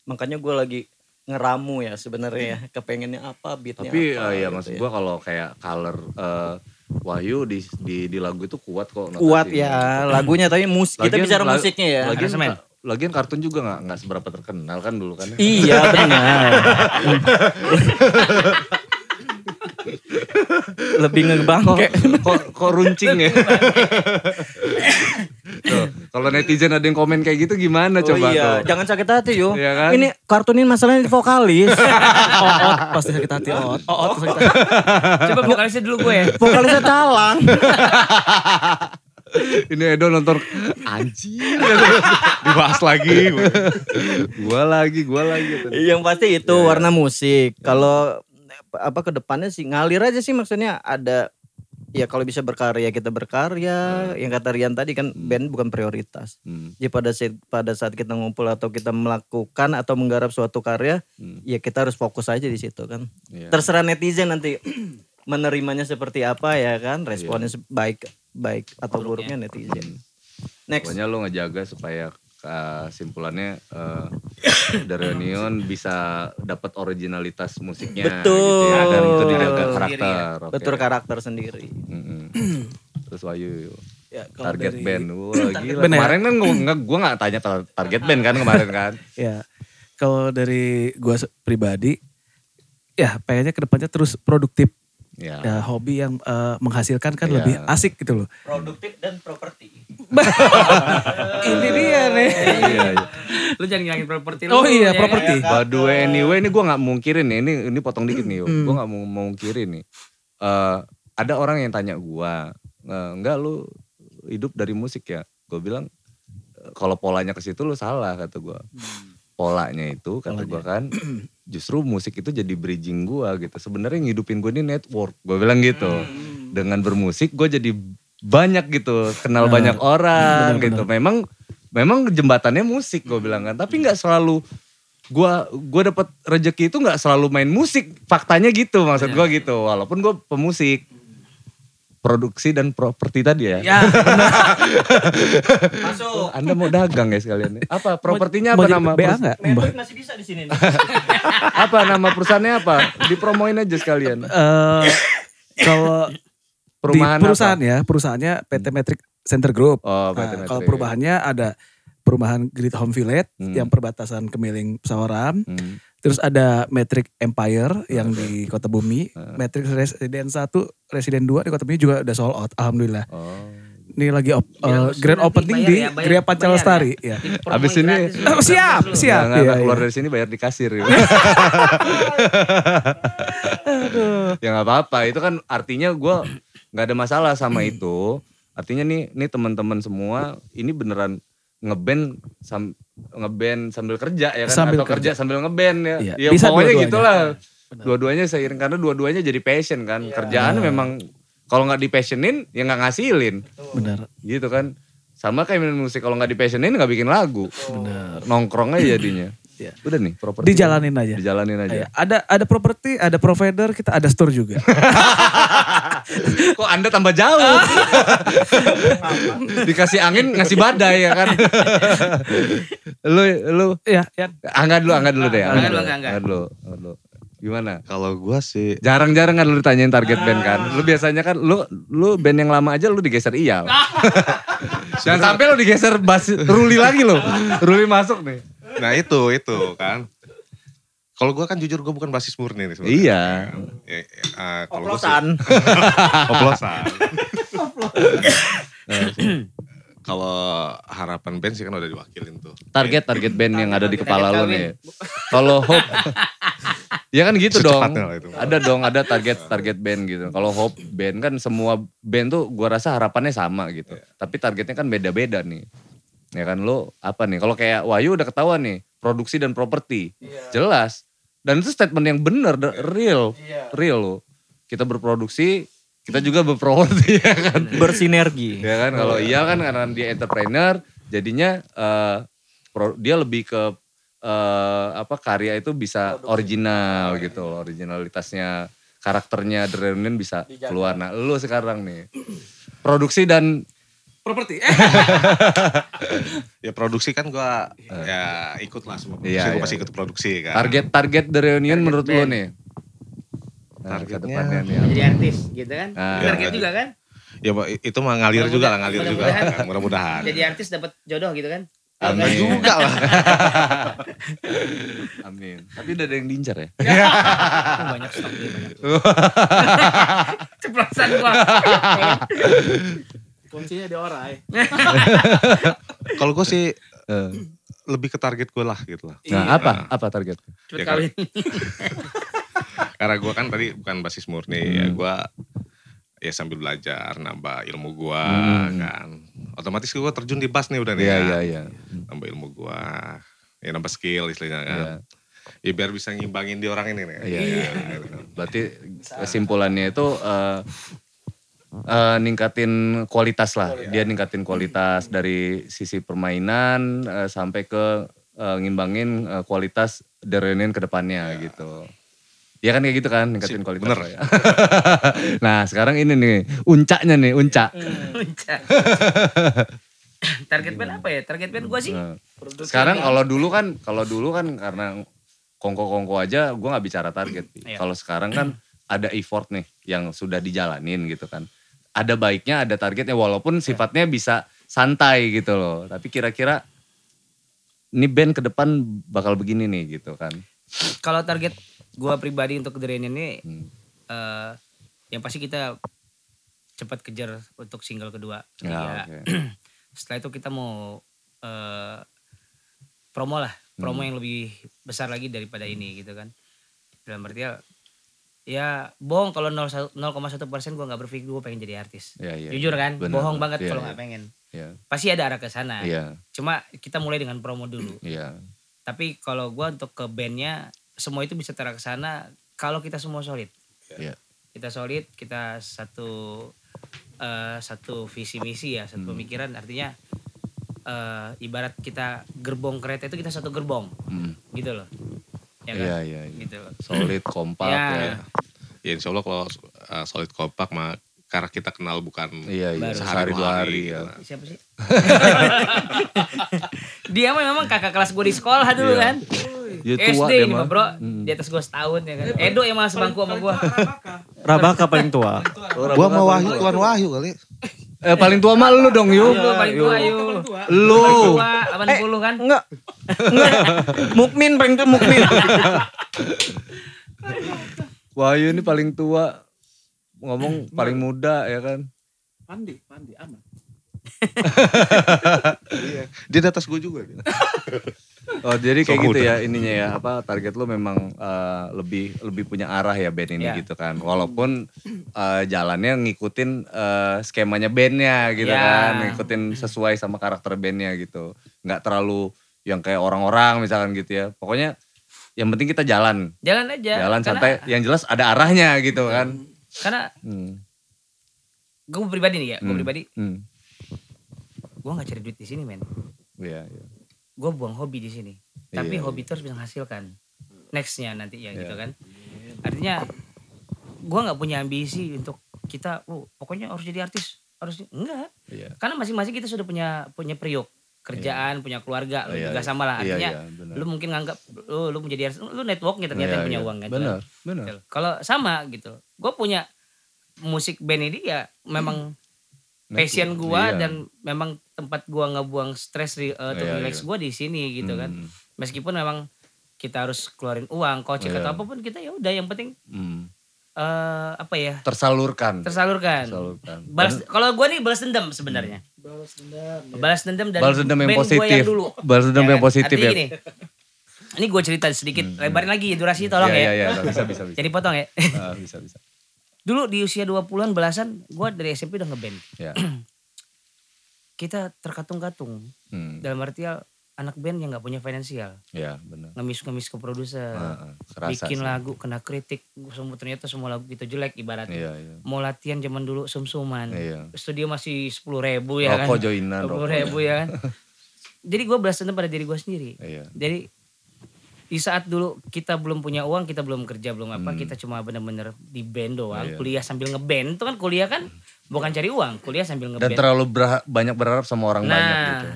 Makanya gue lagi ngeramu ya sebenarnya ya. Kepengennya apa beatnya Tapi apa. eh, ya gitu maksud gua kalau kayak color eh, Wahyu di, di di lagu itu kuat kok. Kuat ya lagunya tapi musik kita Lagian- bicara la- musiknya ya. Lagian, Aransemen. lagian kartun juga nggak nggak seberapa terkenal kan dulu kan. iya benar. Lebih Kok, ngebangke. kok, kok runcing ya? Kalau netizen ada yang komen kayak gitu gimana Oh coba iya, tuh? jangan sakit hati yo. Iya kan? Ini kartunin masalahnya di vokalis. Oot pasti sakit hati Oot. Oot pasti sakit hati. Coba vokalisnya dulu gue ya. Vokalisnya talang. Ini Edo nonton anjir. Dibahas lagi. gua lagi, gua lagi. Yang pasti itu warna musik. Kalau apa ke depannya sih ngalir aja sih maksudnya ada ya kalau bisa berkarya kita berkarya. Yang kata Rian tadi kan band bukan prioritas. Hmm, Jadi pada saat pada saat kita ngumpul atau kita melakukan atau menggarap suatu karya, hmm, ya kita harus fokus aja di situ kan. iya. Terserah netizen nanti menerimanya seperti apa ya kan, responnya se- baik baik atau buruknya netizen. Next. Pokoknya lo ngejaga supaya kesimpulannya eh The Reunion bisa dapat originalitas musiknya Betul. gitu ya, dan itu dijaga Sendiri karakter. oke. Betul karakter sendiri. Mm-mm. Terus Wahyu Ya, target dari- band. Wah, gila. band ya? Kemarin kan gue nggak gue nggak tanya tar- target band kan kemarin kan. Ya, kalau dari gua se- pribadi, ya pengennya ke depannya terus produktif. Ya. Ya, hobi yang eh, menghasilkan kan Iya. lebih asik gitu loh. Produktif dan properti. Ini dia nih. Iya, iya. Lu jangan ngilangin properti lu. Oh iya, ya kan? properti. By the way, anyway ini gue nggak mungkirin nih. Ini ini potong dikit nih. Hmm. Gue nggak mau mungkirin nih. Eh ada orang yang tanya gue, enggak lu hidup dari musik ya? Gue bilang "Eh, kalau polanya ke situ lu salah kata gue. Polanya itu kata gue kan justru musik itu jadi bridging gue gitu. Sebenarnya ngidupin gue ini network. Gue bilang gitu. Dengan bermusik gue jadi banyak gitu, kenal banyak orang gitu. Memang memang jembatannya musik gue bilang kan. Tapi nggak selalu gua gua dapat rezeki itu nggak selalu main musik faktanya gitu maksud gua gitu walaupun gua pemusik produksi dan properti tadi ya, Ya, Masuk. anda mau dagang ya sekalian apa propertinya Mau apa nama BA? Mentoy masih bisa di sini. nih. apa nama perusahaannya apa dipromoin aja sekalian Eh, kalau perumahan di perusahaan apa ya, perusahaannya PT Metric Center Group. oh Nah, PT kalau Metrik. perubahannya ada perumahan Great Home Village Hmm. yang perbatasan Kemiling Pesawaran. Hmm. Terus ada Metric Empire yang di Kota Bumi. Ah. Metric Residen 1, Residen 2 di Kota Bumi juga udah sold out. Alhamdulillah. oh Ini lagi op- Ya, eh, lu grand opening bayar di ya, bayar- Gria Panca bayar Lestari. ya. Ya. Dipromoin Abis ini-. Oh, siap, siap. Jangan iya, ada keluar iya. dari sini bayar di kasir ya. ya nggak apa-apa itu kan artinya gue nggak ada masalah sama itu artinya nih nih teman-teman semua ini beneran ngeband sam, ngeband sambil kerja ya kan? Sambil atau kerja. sambil ngeband ya. Iya, ya bisa pokoknya dua-duanya. gitulah. Dua-duanya seiring karena dua-duanya jadi passion kan? Kerjaan memang kalau nggak di passionin ya nggak ngasilin. Benar. gitu kan? Sama kayak main musik kalau nggak di passionin nggak bikin lagu. Nongkrong aja jadinya Iya. Udah nih properti. Dijalanin aja. Dijalanin aja. Iya, ada ada properti, ada provider, kita ada store juga. Kok Anda tambah jauh? Dikasih angin ngasih badai ya kan. lu lu Iya, ya. angkat dulu, angkat dulu deh. Angkat dulu, angkat dulu. angkat dulu. Gimana? Kalau gua sih Jarang-jarang kan lu ditanyain target band kan. Lu biasanya kan lu lu band yang lama aja lu digeser iyal. Jangan sampai lu digeser bas Ruli lagi lu. Ruli masuk nih. Nah itu, itu kan. Kalau gue kan jujur gue bukan basis murni nih sebenarnya. Iya. Ya, ya, eh, kalau gue sih Oplosan. oplosan. Kalau harapan band sih kan udah diwakilin tuh. Target target band yang ada di kepala lu nih. Kalau hope Ya kan gitu dong. Itu. Ada dong, ada target target band gitu. Kalau hope band kan semua band tuh gua rasa harapannya sama gitu. Tapi targetnya kan beda-beda nih. Ya kan lo apa nih? Kalau kayak Wahyu udah ketahuan nih, produksi dan properti. Jelas. Dan itu statement yang bener, da- real. Real lo. Kita berproduksi, kita juga berproperti ya kan. Bersinergi. Ya kan kalau iya kan karena dia entrepreneur jadinya eh, pro- dia lebih ke eh, apa karya itu bisa original gitu loh, originalitasnya karakternya The Reunion bisa keluar. Nah, lu sekarang nih produksi dan Properti. Ya produksi kan gue ya ikut lah semua produksi. Iya, gue iya. pasti ikut produksi kan. target target The Reunion Target menurut lu band. nih. Nah, Targetnya- depannya nih. Jadi artis gitu kan. Ah. Target Iya. juga kan. Ya Pak, itu mah ngalir juga lah, ngalir juga. Mudah-mudahan. Jadi artis dapat jodoh gitu kan. Ya, enggak juga lah. Amin. Tapi udah ada yang diincar ya? Oh, banyak stok banyak. Ceplosan gua. Kuncinya di orai. Kalau gue sih Eh, lebih ke target gue lah gitu lah. Nah, Iya. apa? Apa target? Cepet Ya kawin. Karena gue kan tadi bukan basis murni ya Hmm. gue ya sambil belajar nambah ilmu gue Hmm. kan. Otomatis gue terjun di bass nih udah nih Iya, ya. iya, iya. Nambah ilmu gue, ya nambah skill istilahnya kan. Iya. Ya biar bisa ngimbangin di orang ini nih. Iya, iya. Berarti kesimpulannya itu eh, eh, ningkatin kualitas lah. Dia ningkatin kualitas dari sisi permainan eh, sampai ke eh, ngimbangin eh, kualitas The Reunion ke depannya gitu. Ya kan kayak gitu kan, ningkatin Si- kualitas. bener. lah ya. nah sekarang ini nih, uncaknya nih, uncak. Puncak. Target band apa ya? Target band gua sih. Nah, sekarang kalau dulu kan, kalau dulu kan karena kongko-kongko aja, gue nggak bicara target. Iya. Kalau sekarang kan ada effort nih yang sudah dijalanin gitu kan. Ada baiknya, ada targetnya, walaupun sifatnya bisa santai gitu loh. Tapi kira-kira ini band ke depan bakal begini nih gitu kan. Kalau target gua pribadi untuk The Reunion ini Hmm. eh yang pasti kita cepat kejar untuk single kedua. Ya, ketiga. oke. Setelah itu kita mau eh promo lah, promo Hmm. yang lebih besar lagi daripada ini gitu kan. Dalam arti ya, ya bohong kalau 0,1 persen gue nggak berpikir gue pengen jadi artis. Iya, iya. Jujur kan, Benar. bohong banget Iya, kalau iya. nggak pengen. Iya, Pasti ada arah ke sana. iya, Cuma kita mulai dengan promo dulu. iya. Tapi kalau gua untuk ke bandnya semua itu bisa terarah ke sana kalau kita semua solid. Iya. Kita solid, kita satu eh, satu visi misi ya, satu Hmm. pemikiran. Artinya eh, ibarat kita gerbong kereta itu kita satu gerbong, Hmm. gitu loh. Ya kan? Iya, iya, iya. Gitu. Solid, kompak Ya. ya. Ya insya Allah kalau uh, solid kompak mah karena kita kenal bukan Iya, iya. Sehari dua hari gitu ya. Siapa sih? dia mah memang kakak kelas gue di sekolah dulu Iya. kan. Ya, tua SD ini mah. bro, Hmm. di atas gue setahun ya kan. Edo yang malah sebangku sama gue. Rabaka paling tua. Gua mau Wahyu, Tuan Wahyu kali. Eh paling tua mah lu dong, Yu. Gue paling tua yuk. Lu. Tua, 80 kan. Enggak. Enggak. Mukmin paling tua Mukmin. Wahyu ini paling tua. Ngomong paling muda ya kan. Pandi, pandi, aman. Dia di atas gue juga. Dia. Oh jadi kayak So gitu muda. ya ininya ya apa target lu memang eh, lebih lebih punya arah ya band ini Ya. gitu kan. Walaupun eh, jalannya ngikutin eh, skemanya bandnya gitu Ya. kan, ngikutin sesuai sama karakter bandnya gitu. Nggak terlalu yang kayak orang-orang misalkan gitu ya. Pokoknya yang penting kita jalan, Jalan aja. jalan karena, santai. Yang jelas ada arahnya gitu kan. Karena Hmm. gue pribadi nih ya, gue Hmm. pribadi, Hmm. Gue gak cari duit di sini men. Iya, iya. gue buang hobi di sini. Tapi Iya, hobi itu harus bisa menghasilkan. Nextnya nanti ya gitu kan. Artinya gue nggak punya ambisi untuk kita, oh, pokoknya harus jadi artis, harus enggak. Iya. Karena masing-masing kita sudah punya punya priok kerjaan, punya keluarga, Iya, juga iya. sama lah. Iya, Artinya iya, benar. lu mungkin nganggap lu lu menjadi artis, lu networknya ternyata Iya, yang punya iya. uang kan. Benar, benar. Gitu. Kalau sama gitu. Gue punya musik band ini ya memang passion gua Iya. dan memang tempat gua ngebuang stres uh, untuk Iya, relax iya. gua di sini gitu kan. Hmm, Meskipun memang kita harus keluarin uang, kocek Iya. atau apa pun kita ya udah yang penting hmm. eh apa ya? Tersalurkan. tersalurkan. Tersalurkan. Balas kalau gua nih balas dendam sebenarnya. Balas dendam. Balas dendam dari Balas dendam yang positif. yang dulu. Balas dendam Ya yang kan? positif Artinya ya. gini, ini gue cerita sedikit, lebarin lagi durasi tolong Iya, ya. iya, iya, bisa, bisa, bisa. Jadi potong ya. Ah, bisa, bisa. Dulu di usia 20-an belasan, gue dari SMP udah ngeband. Ya. Kita terkatung-katung. Hmm. Dalam artian anak band yang nggak punya finansial. Ya, benar. Ngemis-ngemis ke produser. Ah, kerasa bikin sih. lagu, kena kritik. Semua ternyata semua lagu kita jelek ibaratnya. Iya, iya. Mau latihan zaman dulu sum-suman. Iya. Studio masih 10 ribu ya Rokok kan. joinan, 10 rokok. ribu ya kan. Jadi gue belas dendam pada diri gue sendiri. Iya. Jadi di saat dulu kita belum punya uang, kita belum kerja, belum apa, Hmm. kita cuma bener-bener di band doang, Iya. kuliah sambil ngeband. Itu kan kuliah kan bukan cari uang, kuliah sambil Dan ngeband. terlalu berha- banyak berharap sama orang nah, banyak gitu.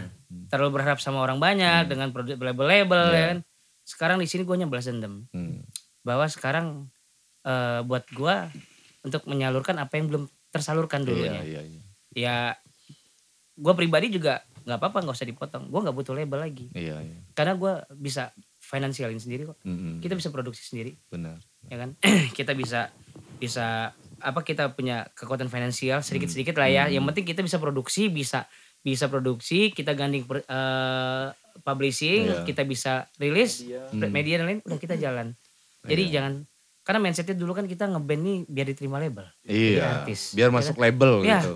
terlalu berharap sama orang banyak dengan produk label-label Iya. ya kan. Sekarang di sini gue balas dendam Hmm. bahwa sekarang eh, buat gue untuk menyalurkan apa yang belum tersalurkan Iya, dulunya. iya, iya. Ya, gue pribadi juga nggak apa-apa nggak usah dipotong. Gue nggak butuh label lagi Iya, iya. karena gue bisa finansialin sendiri kok. Mm-mm. Kita bisa produksi sendiri. benar. ya kan kita bisa bisa apa kita punya kekuatan finansial sedikit sedikit lah ya yang penting kita bisa produksi bisa bisa produksi kita ganding per- eh, publishing Iya. kita bisa rilis Hmm. media dan lain udah kita jalan jadi Iya. jangan karena mindsetnya dulu kan kita ngeband nih biar diterima label Iya. artis. Biar Ya masuk kan? label Iya. gitu.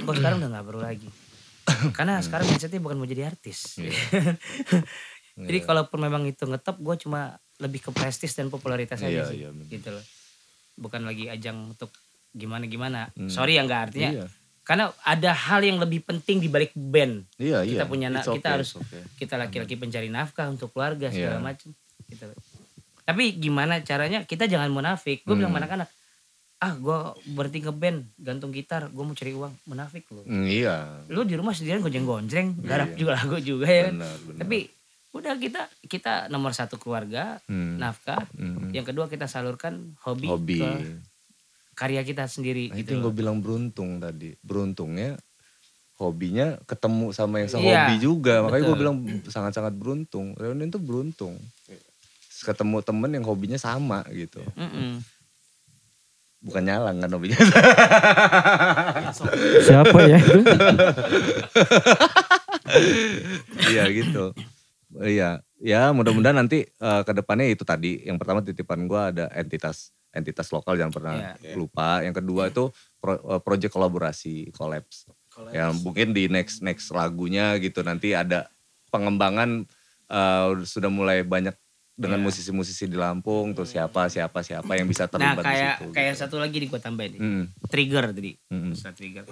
kok sekarang udah nggak perlu lagi karena sekarang mindsetnya bukan mau jadi artis Iya. jadi kalaupun memang itu ngetop gue cuma lebih ke prestis dan popularitas Iya, aja sih iya, bener. gitu loh bukan lagi ajang untuk gimana gimana Hmm. sorry ya nggak artinya Iya. karena ada hal yang lebih penting di balik band Iya, iya. kita punya na- It's kita okay, harus okay. kita laki-laki pencari nafkah untuk keluarga segala Iya. macam gitu tapi gimana caranya kita jangan munafik gue bilang Hmm. sama anak-anak ah gue berhenti ngeband gantung gitar gue mau cari uang munafik lu Hmm, iya. lu di rumah sendirian gonjeng-gonjeng garap Iya. juga lagu juga ya Benar, benar. tapi udah kita kita nomor satu keluarga Hmm. nafkah Hmm. yang kedua kita salurkan hobi, hobi. ke karya kita sendiri Nah, itu gitu yang loh. gue bilang beruntung tadi. Beruntungnya hobinya ketemu sama yang Iya, sehobi juga. Makanya gue bilang sangat-sangat beruntung. Reunian tuh beruntung. Ketemu temen yang hobinya sama gitu. Mm-mm. Bukan nyalang kan hobinya. Siapa ya itu? Iya gitu. Iya, ya mudah-mudahan nanti eh, ke depannya itu tadi. Yang pertama titipan gue ada entitas entitas lokal jangan pernah Iya. lupa. Yang kedua itu pro, eh, project kolaborasi, collabs. Yang mungkin di next next lagunya gitu nanti ada pengembangan eh, sudah mulai banyak dengan Iya. musisi-musisi di Lampung tuh siapa siapa siapa yang bisa nah terlibat di kayak situ. kayak gitu. satu lagi nih gue tambahin nih. Hmm, trigger tadi hmm, Istilah trigger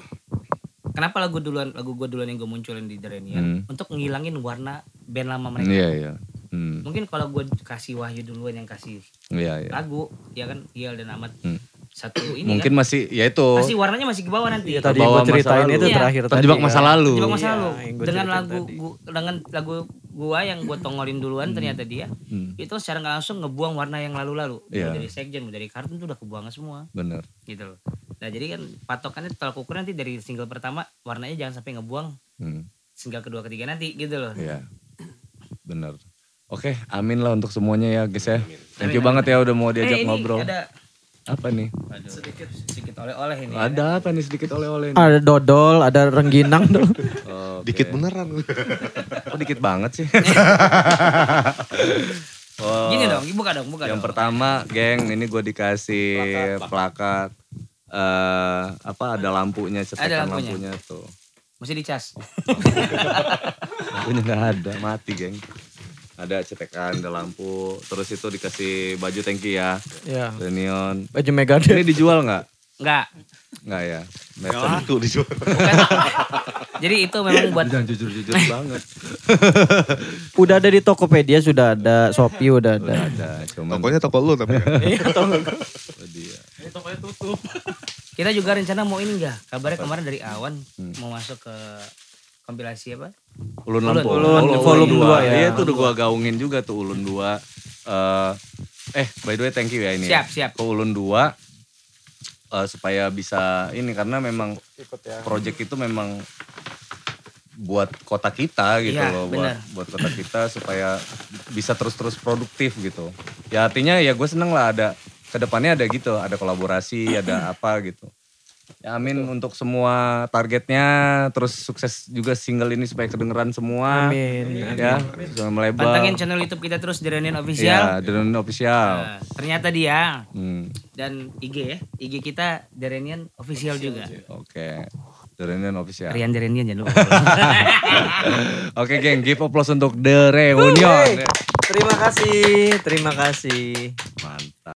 kenapa lagu duluan lagu gue duluan yang gue munculin di Derenian Hmm. untuk ngilangin warna band lama mereka Iya iya. Hmm, mungkin kalau gue kasih Wahyu duluan yang kasih iya iya. lagu ya kan Gial dan Ahmad Hmm. satu ini Mungkin kan masih ya itu pasti warnanya masih ke bawah nanti Iya tadi gue ceritain itu terakhir tadi. terjebak masa kan. lalu. Terjebak masa Iya, lalu gua dengan lagu tadi. gua, dengan lagu gua yang gue tongolin duluan ternyata dia Hmm, itu secara nggak langsung ngebuang warna yang lalu-lalu. Mau dari sekjen dari kartun tuh udah kebuang semua bener. gitu loh nah jadi kan patokannya tolak ukur nanti dari single pertama warnanya jangan sampai ngebuang Hmm. single kedua ketiga nanti gitu loh Iya. Bener. Oke, amin lah untuk semuanya ya guys ya. Thank you Amin, banget ya udah mau diajak ini ngobrol. ada Apa nih? aduh, sedikit sedikit oleh-oleh ini Ada apa nih sedikit oleh-oleh nih? Ada dodol, ada rengginang tuh. Oke. Dikit beneran. Kok dikit banget sih? oh, gini dong buka dong buka Yang dong pertama, geng, ini gue dikasih plakat. eh apa ada lampunya, cetekan lampunya. lampunya tuh. mesti dicas Lampunya nggak ada, mati geng. Ada cetekan, ada lampu. Terus itu dikasih baju tanki ya, ya. neon. Baju Megadeth. Ini dijual nggak? enggak Nggak ya. meter. Laku dijual. Bukan. Jadi itu memang buat Jangan jujur-jujur banget. Udah ada di Tokopedia sudah ada, Shopee udah ada. Ada, cuman Tokonya toko lu tapi ya. itu dia. kita juga rencana mau ini enggak? Kabarnya kemarin dari Awan Hmm. mau masuk ke kompilasi apa? Ulun Ulun. Lampung. Ulun, Ulun volume dua. dua ya. Iya itu udah gua gaungin juga tuh Ulun 2. Eh eh by the way thank you ya ini. Siap, ya. siap. Ke Ulun 2 eh, supaya bisa ini karena memang project itu memang buat kota kita gitu Iya, loh buat buat kota kita supaya bisa terus-terus produktif gitu. Ya artinya ya gue seneng lah ada ke depannya ada gitu, ada kolaborasi, ada apa gitu. Ya amin untuk semua targetnya, terus sukses juga single ini supaya kedengeran semua. Amin. Ya, supaya melebar. Pantengin channel YouTube kita terus Derenian Ya, Official. dan official. Nah, ternyata dia Hmm, dan IG ya. IG kita Derenian Official juga. Oke. Derenian official. Rian Derenian jangan lupa. Oke, geng, give applause untuk The Reunion. Terima kasih, terima kasih.